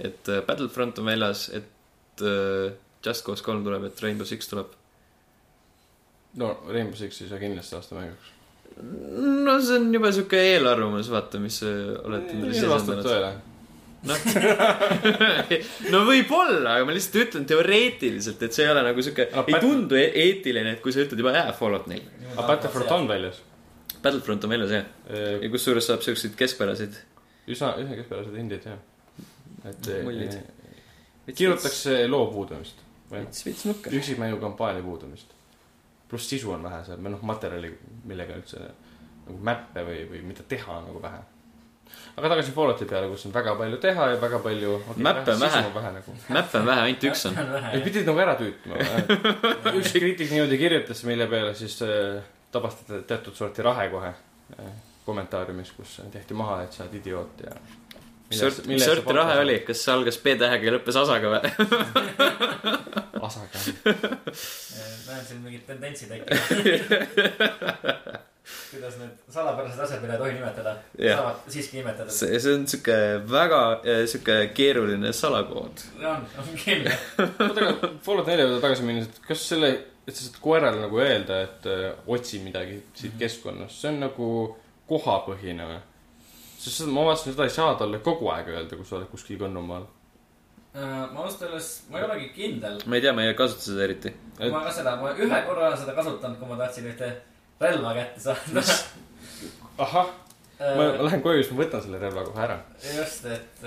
et äh, Battlefront on väljas, et äh, Just Cause kolm tuleb, et Rainbow Six tuleb. no Rainbow Six ei saa kindlasti aasta mänguks. no see on juba sihuke eelarvamus, vaata, mis olete endale sisendanud noh (laughs) no võib-olla, aga ma lihtsalt ütlen teoreetiliselt, et see ei ole nagu sihuke no,, ei tundu e eetiline, et kui sa ütled juba jaa, Fallout neli. aga Battlefront on väljas Battlefront on väljas jah e. ja kusjuures saab siukseid keskpäraseid. üsna, üsna keskpäraseid hindeid jah. Et mullid. kirjutatakse loo puudumist. veits, veits nukker. üksikmängu kampaania puudumist. pluss sisu on vähe seal või noh, materjali, millega üldse nagu mäppe või, või mida teha nagu vähe aga tagasi Fallouti peale, kus on väga palju teha ja väga palju okay,. mäppe on vähe, vähe nagu. mäppe on vähe, ainult üks on. ei, pidid nagu ära tüütma (laughs) üks kriitik niimoodi kirjutas, mille peale siis äh, tabastati teatud sorti rahe kohe äh, kommentaariumis, kus tehti maha, et sa oled idioot ja mis sort, mis sorti rahe oli, kas see algas B-tähega ja lõppes asaga või? (laughs) asaga. (laughs) näen siin mingit tendentsi tekkinud. (laughs) kuidas need salapärased asjad, mida ei tohi nimetada, saavad siiski nimetatud. see, see on sihuke väga äh, sihuke keeruline salakood. on, on keeruline. oota, aga Fallout nelja juurde tagasi minnes, et kas selle, et sa saad koerale nagu öelda, et öö, otsi midagi siit keskkonnast, see on nagu kohapõhine või? Sest seda, ma vaatasin, seda ei saa talle kogu aeg öelda, kui sa oled kuskil Kõnnumaal. Äh, ma ausalt öeldes, ma ei olegi kindel. ma ei tea, ma ei kasuta seda eriti. Ma ka seda, ma ühe korra olen seda kasutanud, kui ma tahtsin ühte relva kätte saada. ahah, ma ma lähen koju, siis ma võtan selle relva kohe ära. just, et,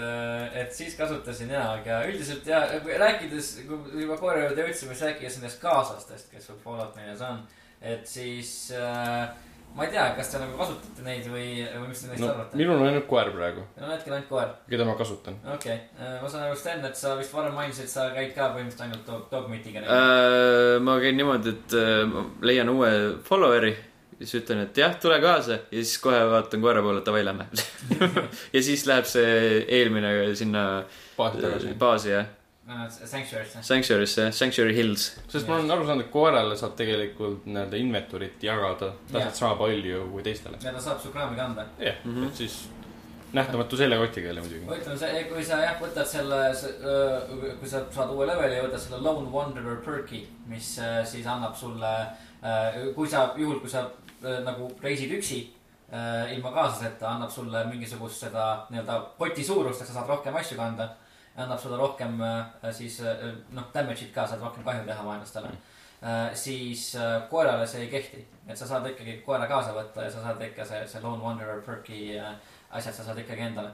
et siis kasutasin ja, aga üldiselt ja kui rääkides, kui juba koera juurde jõudsime, siis rääkides nendest kaaslastest, kes Fallout neljas on. et siis äh, ma ei tea, kas te nagu kasutate neid või, või mis te neist no arvate? minul on ainult koer praegu, no hetkel ainult koer, keda ma kasutan. okei okay.. ma saan aru, Sten, et sa vist varem mainisid, et sa käid ka põhimõtteliselt ainult dog, dogmitiga uh,. Äh, ma käin niimoodi, et äh, ma leian uue follower'i ja siis ütlen, et jah, tule kaasa ja siis kohe vaatan koera poole, et davai, lähme. (laughs) ja siis läheb see eelmine sinna baasi baasi jah, Sanctuary'sse. Sanctuary'sse, Sanctuary Hills. sest ma olen aru saanud, et koerale saab tegelikult nii-öelda inventory't jagada täpselt sama palju kui teistele. ja ta saab su kraami kanda. jah, Mhm. et siis nähtamatu seljakotiga jälle muidugi. ütlen, see, kui sa jah, võtad selle, kui sa saad uue leveli ja võtad selle Lone Wanderer perk'i, mis äh, siis annab sulle, kui sa, juhul kui sa äh, nagu reisid üksi äh, ilma kaaslaseta, annab sulle mingisugust seda nii-öelda poti suurust, et sa saad rohkem asju kanda. Annab sulle rohkem äh, siis äh, noh, damage'it ka, saad rohkem kahju teha vaenlastele äh,. siis äh, koerale see ei kehti, et sa saad ikkagi koera kaasa võtta ja sa saad ikka see, see Lone Wanderer perk'i asjad sa saad ikkagi endale.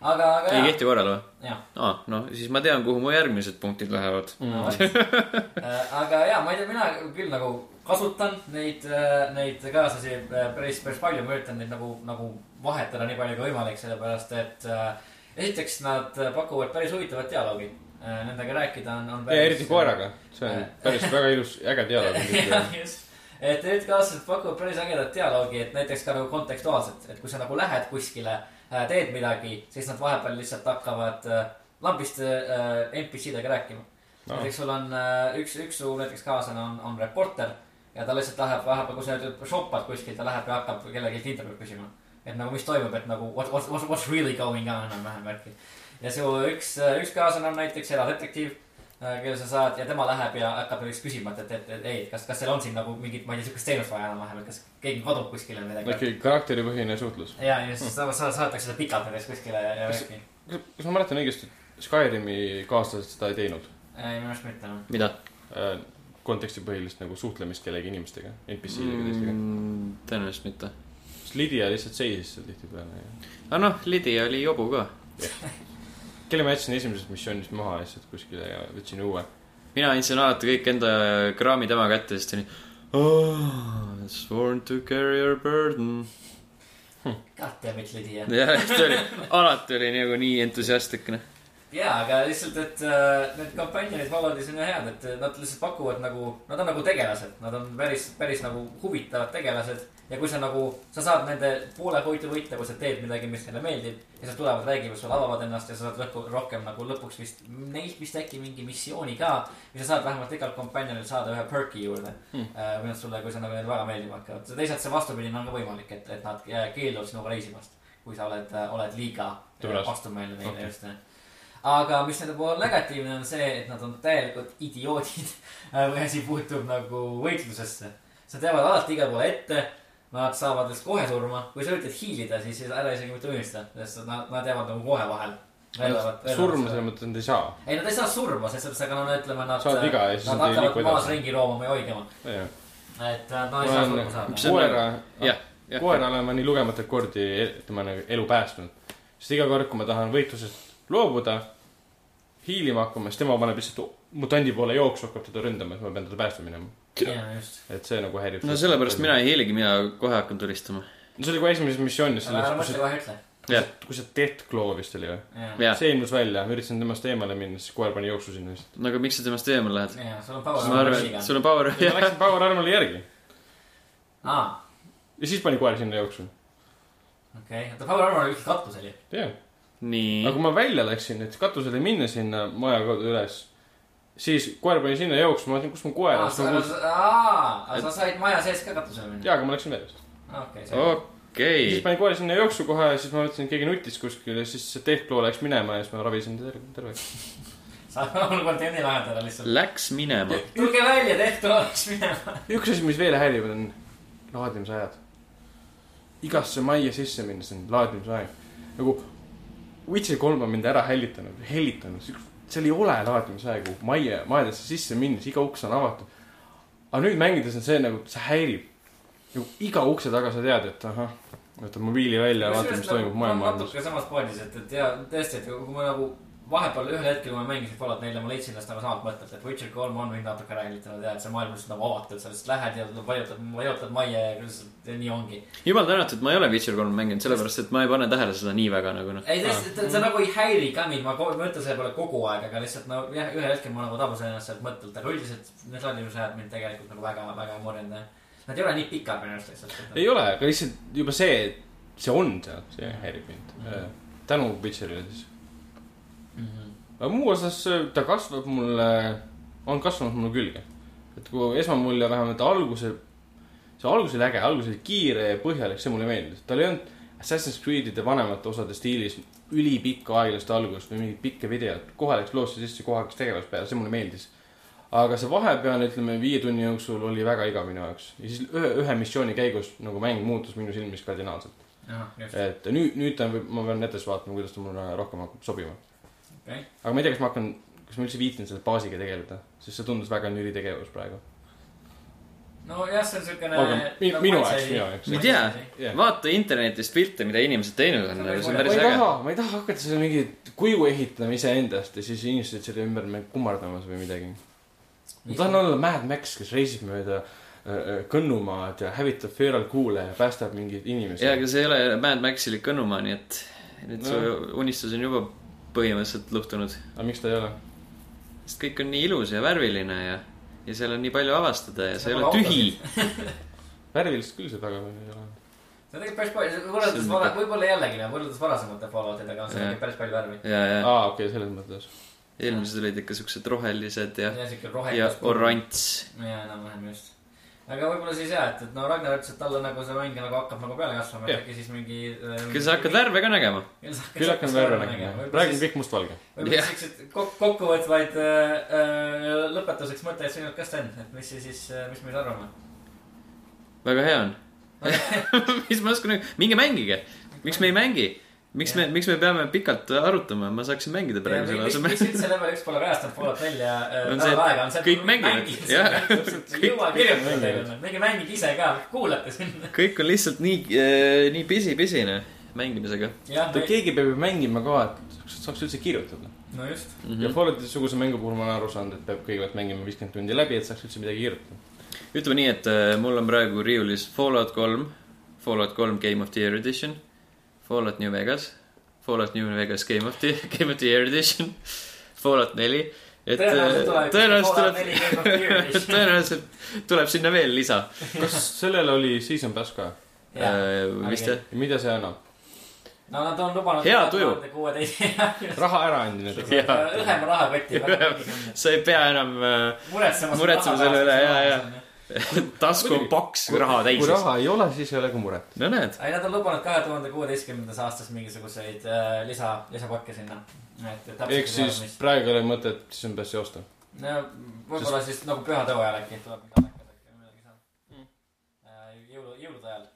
aga, aga ei kehti korrale või? aa, no siis ma tean, kuhu mu järgmised punktid lähevad. no (laughs) aga jaa, ma ei tea, mina küll nagu kasutan neid, neid kaaslasi päris, päris palju, ma üritan neid nagu, nagu vahetada nii palju kui võimalik, sellepärast et äh, esiteks nad pakuvad päris huvitavat dialoogi. Nendega rääkida on, on ja eriti koeraga, see on päris väga (laughs) ilus, äge dialoog jah, just. et need kaaslased pakuvad päris ägedat dialoogi, et näiteks ka nagu kontekstuaalselt, et kui sa nagu lähed kuskile, teed midagi, siis nad vahepeal lihtsalt hakkavad äh, lambist äh, NPC-dega rääkima no.. näiteks sul on äh, üks, üks su näiteks kaaslane on, on reporter ja ta lihtsalt läheb vahepeal, kui sa shoppad kuskil, ta läheb ja hakkab kellelgi intervjuud küsima. Et nagu, mis toimub, et nagu what, what, what, what's really going on enam-vähem värki. ja su üks, üks kaaslane on näiteks eradetektiiv, kelle sa saad ja tema läheb ja hakkab näiteks küsima, et, et, et, et ei, kas, kas teil on siin nagu mingit, ma ei tea, sihukest teenust vaja enam-vähem, et kas keegi kadub kuskile või midagi. ikkagi karakteripõhine suhtlus. ja, ja siis sa, sa saadetakse seda pikalt näiteks kuskile ja, värki. kas, kas ma mäletan õigesti, et Skyrimi kaaslased seda ei teinud? ei, minu arust mitte noh. mida kontekstipõhilist nagu suhtlemist kellegi inimestega, NPC-dega teistega. mm,? tõenäoliselt mitte. Sest Lydia lihtsalt seisis seal tihtipeale ja. aga noh, Lydia oli jobu ka. (laughs) kelle ma jätsin esimesest missioonist maha lihtsalt kuskile ja võtsin uue. mina andsin alati kõik enda kraami tema kätte, siis ta oli oh,. Sworn to carry your burden. God damn it, Lydia. jah, ta oli, alati oli nagu nii entusiastlik, noh. jaa, aga lihtsalt, et äh, need kampanjonid Falloutis on ju head, et nad lihtsalt pakuvad nagu, nad on nagu tegelased, nad on päris, päris nagu huvitavad tegelased. Ja kui sa nagu, sa saad nende poole võitu võita, kui sa teed midagi, mis neile meeldib. ja siis nad tulevad, räägivad sulle, avavad ennast ja sa saad lõppu, rohkem nagu lõpuks vist, neilt vist äkki mingi missiooni ka. ja sa saad vähemalt igalt kompanjonil saada ühe perk'i juurde Hmm. hmm.. või nad sulle, kui sa nagu neile väga meeldima hakkavad. teisalt see vastupidine on ka võimalik, et, et nad äh, keelduvad sinuga reisimast. kui sa oled, oled liiga Tubras. vastumeelne neile okay. just aga mis nende puhul negatiivne on see, et nad on täielikud idioodid, (laughs) kui asi puutub nagu võitlusesse. sa teavad alati igale poole ette, nad saavad vist kohe surma, kui sa üritad hiilida, siis ära isegi mitte unista, sest nad, nad jäävad nagu kohe vahele. surma selles mõttes nad ei saa. ei, nad ei saa surma, selles mõttes, aga no ütleme, nad. Saavad viga ja siis nad nad ei liigu maas edasi. ringi roomama ja hoidma, et äh, nad ei saa surma saada. Koera, jah, koera olen ma nii lugematuid kordi tema nagu elu päästnud. sest iga kord, kui ma tahan võitlusest loobuda, hiilima hakkama, siis tema paneb lihtsalt mutandi poole jooksu, hakkab teda ründama, et ma pean teda päästma minema. et see nagu häirib. no sellepärast mina ei hiiligi, mina kohe hakkan tulistama. no see oli kohe esimeses missioonis, ära kui mõtle kohe ütle. jah, kui see Death Claw vist oli või? jah. see ilmus välja, ma üritasin temast eemale minna, siis koer pani jooksu sinna lihtsalt. no aga miks sa temast eemale lähed? jaa, sul on power et. sul on power, ma läksin Power Armor'i järgi aa, ja siis pani koer sinna jooksu. okei, oota, power armor oli ikka katus oli. jah, aga kui ma välja läksin, et katusele minna sinna maja üles, siis koer pani sinna jooksma, ma mõtlesin, kus mu koer aa, on, aa, sa said maja sees ka katusele minna? jaa, aga ma läksin välja. okei, see. okei siis pani koer sinna jooksu kohe ja siis ma mõtlesin, et keegi nutis kuskil ja siis see tehkloo läks minema ja siis ma ravisin ta terve, terveks. (laughs) sa olukord nii lahendada lihtsalt. Läks minema. tulge välja, tehke oleks minema. (laughs) üks asi, mis veel häirib, on laadimisajad. igasse majja sisse minnes on laadimisaeg. nagu Witcher kolm on mind ära hällitanud, hellitanud, seal ei ole laadimisaegu majja, majadesse sisse minnes, iga uks on avatud. aga nüüd mängides on see nagu, see häirib. nagu iga ukse taga sa tead, et ahah, võtad mobiili välja ja vaatad, mis toimub majamaailmas. natuke samas pointis, et, et ja tõesti, et kui ma nagu vahepeal ühel hetkel, kui ma mängisin Fallout nelja, ma leidsin ennast nagu samalt mõttelt, et Witcher kolm on mind natuke ära hällitanud ja et see maailm on lihtsalt nagu avatud, sa lihtsalt lähed ja vajutad, vajutad majja ja lihtsalt ja nii ongi. jumal tänatud, ma ei ole Witcher kolm mänginud, sellepärast et ma ei pane tähele seda nii väga nagu noh. ei, tõesti, ta, ta nagu ei häiri ka mind, ma ma ütlen selle peale kogu aeg, aga lihtsalt no jah, ühel hetkel ma nagu tabasin ennast sealt mõttelt, aga üldiselt need laadimisajad mind tegelikult nagu väga, väga ei morjenda. Nad ei ole nii pikad minu arust lihtsalt. ei ole, aga lihtsalt juba see, see on seal, see häirib mind. tänu Witcherile siis. Aga muu osas ta kasvab mulle, on kasvanud mulle külge. et kui esmamulje vähemalt alguse, see algus oli äge, algus oli kiire ja põhjalik, see mulle meeldis. tal ei olnud Assassin's Creed'ide vanemate osade stiilis ülipikka aeglast algust või mingit pikka videot. kohe läks loosse sisse, kohe hakkas tegevus peale, see mulle meeldis. aga see vahepealne, ütleme viie tunni jooksul oli väga igav minu jaoks. ja siis ühe, ühe missiooni käigus nagu mäng muutus minu silmis kardinaalselt. et nüüd, nüüd ta võib, ma pean netis vaatama, kuidas ta mulle rohkem hakkab sobima. okei. aga ma ei tea, kas ma hakkan, kas ma üldse viitsin selle baasiga tegeleda, sest see tundus väga nüri tegevus praegu. nojah, see on siukene. Aga mi- minu jaoks, minu jaoks. ma ei tea Jah., vaata internetist pilte, mida inimesed teinud on, See on see on ma päris ei äge. taha, ma ei taha hakata selle mingit kuju ehitama iseendast ja siis inimesed selle ümber kummardamas või midagi. ma tahan olla Mad Max, kes reisib mööda äh, äh, Kõnnumaad ja hävitab Feral Cool'e ja päästab mingeid inimesi. ja, aga see ei ole Mad Maxilik Kõnnumaa, nii et, nüüd su unistus on juba põhimõtteliselt luhtunud. aga miks ta ei ole? sest kõik on nii ilus ja värviline ja, ja seal on nii palju avastada ja see ei ole tühi. (laughs) värvilist küll see taga veel ei ole. see on tegelikult päris palju, võrreldes vara- võib-olla jällegi võrreldes varasemate Falloutidega on seal päris palju värvi. ja, ja aa, okei, selles mõttes. eelmised olid ikka siuksed rohelised ja, ja siuke ja oranž. ja enam-vähem just. Aga võib-olla siis jah, et, et no Ragnar ütles, et talle nagu see mäng nagu hakkab nagu peale kasvama, et äkki siis mingi. kas sa hakkad värve ka nägema? küll hakkan värve nägema. praegu on kõik mustvalge. võib-olla siuksed kok-, kokkuvõtvaid äh, äh, lõpetuseks mõtteid sinult ka, Sten, et mis siis, siis, mis me siis arvame? väga hea on. (laughs) mis ma oskan, minge mängige. miks me ei mängi? Miks me, miks me peame pikalt arutama, ma saaksin mängida praegu selle asemel. üldse level üks pole kajastanud Fallout nelja (laughs) äh, nädal et aega, on see, kõik mängivad. Jah, ei kõik jõua kirjutada mängivad. teile, minge mängige ise ka, kuulate sinna. kõik on lihtsalt nii, nii pisi-pisine mängimisega. jah, keegi peab ju mängima ka, et saaks üldse kirjutada. no just. Mhm. ja Fallouti suguse mängu puhul ma olen aru saanud, et peab kõigepealt mängima viiskümmend tundi läbi, et saaks üldse midagi kirjutada. ütleme nii, et äh, mul on praegu riiulis Fallout kolm, Fallout kolm Game of the Year edition, Fallout New Vegas, Fallout New Vegas Game of the, (laughs) Game of the Year edition, Fallout neli. et Tõenäoliselt äh, tuleb, (laughs) tõenäoliselt tuleb sinna veel lisa. kas sellele oli season pass ka? Äh, vist jah. ja mida see annab? no nad on lubanud. Hea tuju. raha äraandmine. Jaa. õhema rahakotti. sa ei pea enam äh,, muretsema. Muretsema selle üle, jaa, jaa. (laughs) tasku on paks raha täis kui. raha ei ole, siis ei ole ka muret. no näed, ei, nad on lubanud kahe tuhande kuueteistkümnendas aastas mingisuguseid äh, lisa, lisapakke sinna. et, et ehk siis mis. praegu ei ole mõtet season passi osta. no võib-olla siis nagu pühade ajal äkki tuleb mingi annekas äkki või midagi seal. jõulu, jõulude ajal.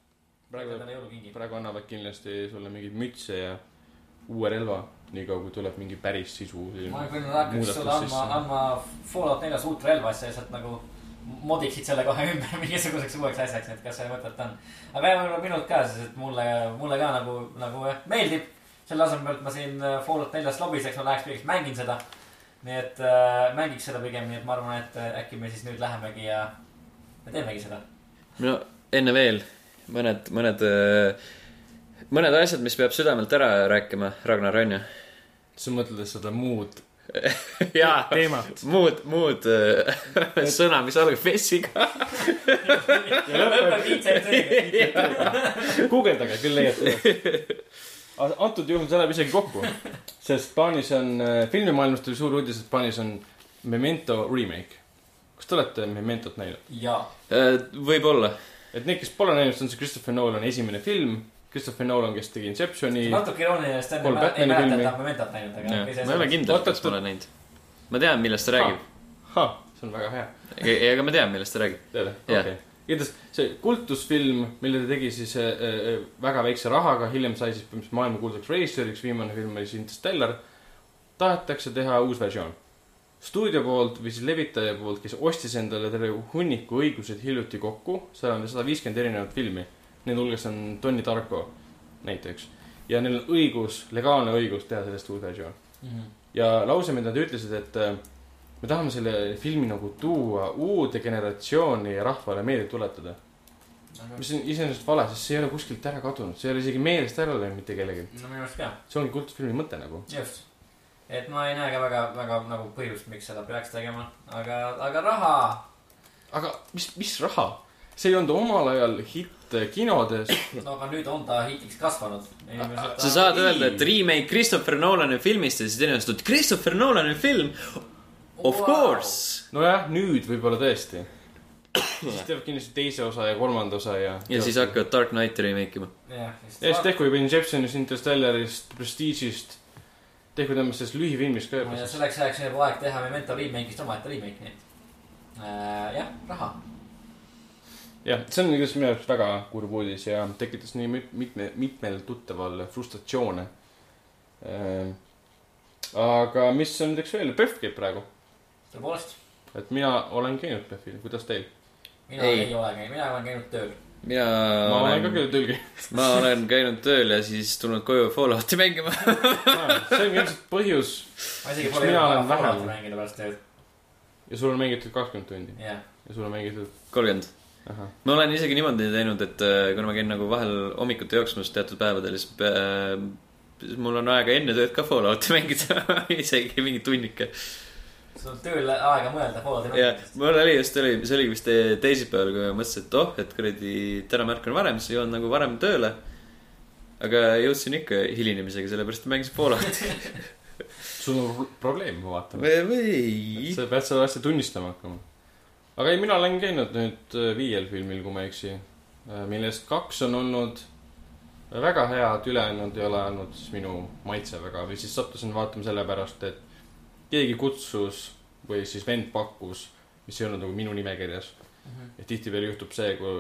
praegu, praegu annavad kindlasti sulle mingeid mütse ja uue relva, niikaua kui tuleb mingi päris sisu. ma küll hakkaks sulle andma, andma Fallout neljas uut relva, siis sa lihtsalt nagu modiksid selle kohe ümber (laughs) mingisuguseks uueks asjaks, et kas see mõtet on. aga jah, võib-olla minult ka siis, et mulle, mulle ka nagu, nagu jah, meeldib. selle asemel, et ma siin äh, Fallout neljast lobiseks, ma läheks pigem mängin seda. nii et äh, mängiks seda pigem, nii et ma arvan, et äh, äkki me siis nüüd lähemegi ja me teemegi seda. no enne veel mõned, mõned, mõned asjad, mis peab südamelt ära rääkima, Ragnar, onju. sa mõtled seda muud (laughs) jaa, teemat? muud, muud äh, sõna, mis algab S-iga. lõpeb viitse guugeldage, küll leiate. antud juhul see läheb isegi kokku. sest plaanis on, äh, filmimaailmas tuli suur uudis, et plaanis on Memento remake. kas te olete Mementot näinud? jaa. Äh, võib-olla. et need, kes pole näinud, see on see Christopher Nolan'i esimene film. Christopher Nolan, kes tegi Inceptioni. natuke irooniline, sest enne ei mäleta, et ta Mementot näinud, aga. ma ei ole kindel, kas ma olen näinud. ma tean, millest ta räägib. see on väga hea. aga ma tean, millest ta räägib. tead, okei igatahes see kultusfilm, mille ta tegi siis äh, äh, väga väikse rahaga, hiljem sai siis põhimõtteliselt maailmakuulsaks režissööriks, viimane film oli siis Interstellar. tahetakse teha uus versioon. stuudio poolt või siis levitaja poolt, kes ostis endale terve hunniku õigused hiljuti kokku, seal on sada viiskümmend erinevat filmi. Nende hulgas on Tony Tarko näiteks ja neil on õigus, legaalne õigus teha sellest uus versioon mm. -hmm. ja lause, mida nad ütlesid, et äh, me tahame selle filmi nagu tuua uude generatsiooni ja rahvale meelde tuletada. mis on iseenesest vale, sest see ei ole kuskilt ära kadunud, see ei ole isegi meelest ära läinud mitte kellelgi. no minu arust ka. see ongi kultusfilmi mõte nagu. just, et ma ei näe ka väga, väga nagu põhjust, miks seda peaks tegema, aga, aga raha. aga mis, mis raha? see ei olnud omal ajal hitt kinodes. no aga nüüd on ta hitiks kasvanud. sa saad öelda, et remake Christopher Nolani filmist ja siis inimesed ütlevad, Christopher Nolani film Of wow. course. nojah, nüüd võib-olla tõesti. (coughs) siis teevad kindlasti teise osa ja kolmanda osa ja. ja siis hakkavad Dark Knighti remake ima. ja siis tehku juba Inceptionist, Interstellarist, Prestige'ist. tehku temast sellest lühifilmist ka juba. selleks ajaks on juba aeg teha Memento remake'ist omaette remake, nii et äh, jah, raha. Jah, see on igatahes minu jaoks väga kurb uudis ja tekitas nii mitme, mitmel tuttaval frustratsioone äh, aga mis on näiteks veel, PÖFF käib praegu tõepoolest. et mina olen käinud PÖFFil, kuidas teil? mina ei, ei ole käinud, mina olen käinud tööl. mina ma olen ka käinud tööl käinud ma olen käinud tööl ja siis tulnud koju Fallouti mängima (laughs) see ongi ilmselt põhjus. ma isegi pole jõudnud Fallouti mängida pärast tööd. ja sul on mängitud kakskümmend tundi yeah.? ja sul on mängitud? kolmkümmend. Ma olen isegi niimoodi teinud, et äh, kuna ma käin nagu vahel hommikuti jooksmas teatud päevadel, siis äh, mul on aega enne tööd ka Fallouti mängida (laughs) isegi mingi tunnike sul on tööl aega mõelda Fallouti mängimist. mul oli just, oli, see oli vist teisipäeval, kui ma mõtlesin, et oh, et kuradi täna ma ärkan varem, siis jõuan nagu varem tööle. aga jõudsin ikka hilinemisega, sellepärast et mängisin Falloutit (laughs) sul on probleem, ma vaatan. või? sa pead seda asja tunnistama hakkama. Aga ei, mina olen käinud nüüd äh, viiel filmil, kui ma ei eksi. Äh, millest kaks on olnud väga head, ülejäänud ei ole olnud siis minu maitse väga või siis sattusin vaatama sellepärast, et keegi kutsus või siis vend pakkus, mis ei olnud nagu minu nimekirjas mm. -hmm. ja tihtipeale juhtub see, kui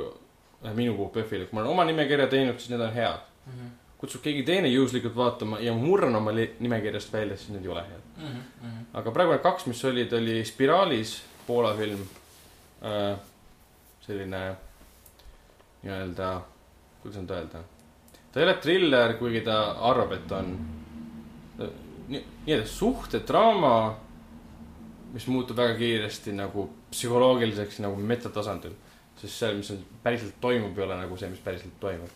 äh, minu puhul PÖFFil, kui ma olen oma nimekirja teinud, siis need on head mm. -hmm. kutsub keegi teine juhuslikult vaatama ja murran oma nimekirjast välja, siis need ei ole head mm. -hmm. aga praegu need kaks, mis olid, oli Spiraalis, Poola film. Selline nii-öelda, kuidas nüüd öelda. ta ei ole triller, kuigi ta arvab, et on nii-öelda suhtedraama, mis muutub väga kiiresti nagu psühholoogiliseks nagu metatasandil. sest seal, mis on päriselt toimub, ei ole nagu see, mis päriselt toimub.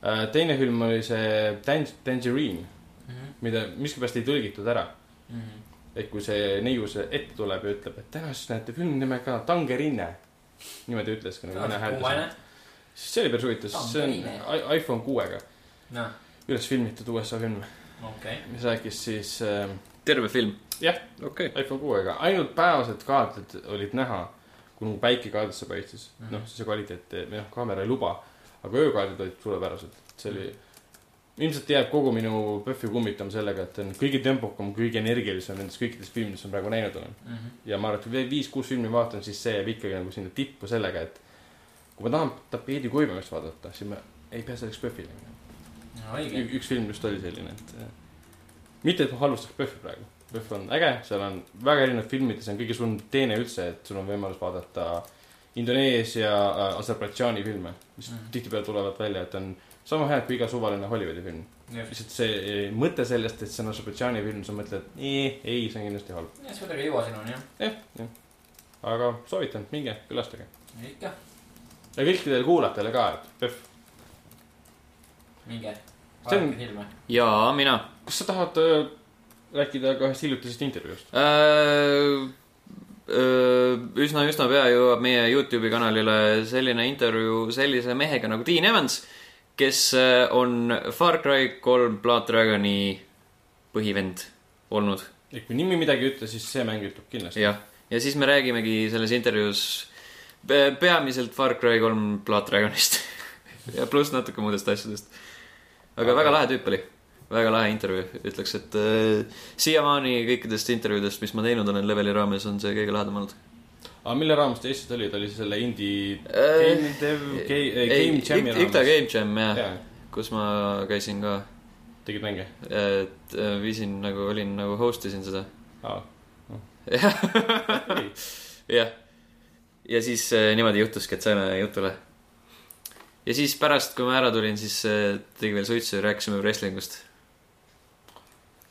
Äh, teine film oli see Tang-, Tangerine mm, -hmm. mida miskipärast ei tõlgitud ära mm. -hmm. Et kui see neiu see ette tuleb ja ütleb, et täna siis näete filmi nimega Tangerine. niimoodi ütles ka nagu vene hääldus. siis see oli päris huvitav, see on iPhone kuuega no.. üles filmitud USA film okay.. mis rääkis siis äh,. terve film? jah okay., iPhone kuuega, ainult päevased kaadrid olid näha, kui nagu päike kaadrisse paistis mm -hmm.. noh, see kvaliteet, noh, kaamera ei luba. aga öökaadrid olid suurepärased, see oli mm. -hmm. Ilmselt jääb kogu minu PÖFFi kummitama sellega, et on kõige tempokam, kõige energilisem nendest kõikidest filmidest, mis ma praegu näinud olen mm. -hmm. ja ma arvan, et kui viis-kuus filmi vaatan, siis see jääb ikkagi nagu sinna tippu sellega, et kui ma tahan tapeedi kuivamist vaadata, siis ma ei pea selleks PÖFFile minema no,. üks film just oli selline, et mitte, et ma halvustaks PÖFFi praegu. PÖFF on äge, seal on väga erinevad filmid ja see on kõige suurem teene üldse, et sul on võimalus vaadata Indoneesia äh,, Aserbaidžaani filme, mis mm. tihtipeale tulevad välja, et on sama head kui iga suvaline Hollywoodi film. lihtsalt see e, mõte sellest, et see on Aserbaidžaani film, sa mõtled, ei, ei, see on kindlasti halb. jah, see kuidagi ei jõua sinuni, jah. jah, jah. aga soovitan, minge, külastage. ikka. ja kõikidele kuulajatele ka, et PÖFF minge, vaadake filme. jaa, mina. kas sa tahad äh, rääkida ka ühest hiljutisest intervjuust äh,? üsna, üsna pea jõuab meie Youtube'i kanalile selline intervjuu sellise mehega nagu Dean Evans, kes äh, on Far Cry kolm Blood Dragoni põhivend olnud. et kui nimi midagi ei ütle, siis see mäng ütleb kindlasti. jah, ja siis me räägimegi selles intervjuus peamiselt Far Cry kolm Blood Dragonist (laughs) ja pluss natuke muudest asjadest. aga, aga väga lahe tüüp oli väga lahe intervjuu, ütleks, et äh, siiamaani kõikidest intervjuudest, mis ma teinud olen leveli raames, on see kõige lahedam olnud. Aga mille raames ta Eestis oli, ta oli selle indie äh, game dev, game, jam'i raames? IKTA Game Jam, jah ja. kus ma käisin ka. tegid mänge? et äh, viisin nagu, olin nagu host isin seda. jah, (laughs) jah. ja siis äh, niimoodi juhtuski, et saime jutule ja siis pärast, kui ma ära tulin, siis äh, tegi veel suitsu ja rääkisime wrestlingust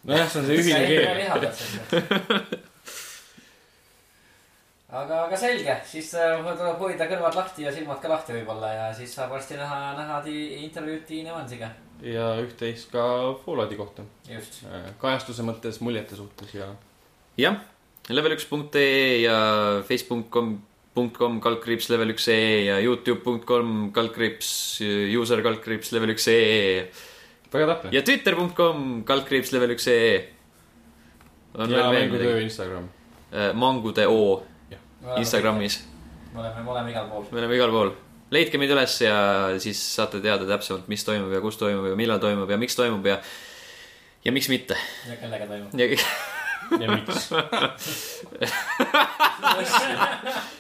nojah, see on see ühine keel. (laughs) aga, aga selge, siis äh, tuleb hoida kõrvad lahti ja silmad ka lahti võib-olla ja siis saab varsti näha, näha intervjuud Tiina Evansiga. ja üht-teist ka Fallouti kohta. just. Äh, kajastuse mõttes, muljete suhtes ja. jah, level1.ee ja facebook.com .com kaldkriips level üks ee ja Youtube.com kaldkriips user kaldkriips level üks ee väga täpne. ja twitter.com kaldkriips level üks ee. ja mängutöö Instagram. Äh, mangude O Instagramis. me oleme, me oleme igal pool. me oleme igal pool. leidke meid üles ja siis saate teada täpsemalt, mis toimub ja kus toimub ja millal toimub ja miks toimub ja, ja miks mitte. ja kellega toimub. ja, ja miks (laughs)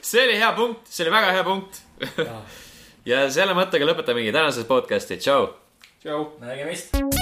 see oli hea punkt, see oli väga hea punkt ja selle mõttega lõpetamegi tänases podcast'i, tšau tšau. nägemist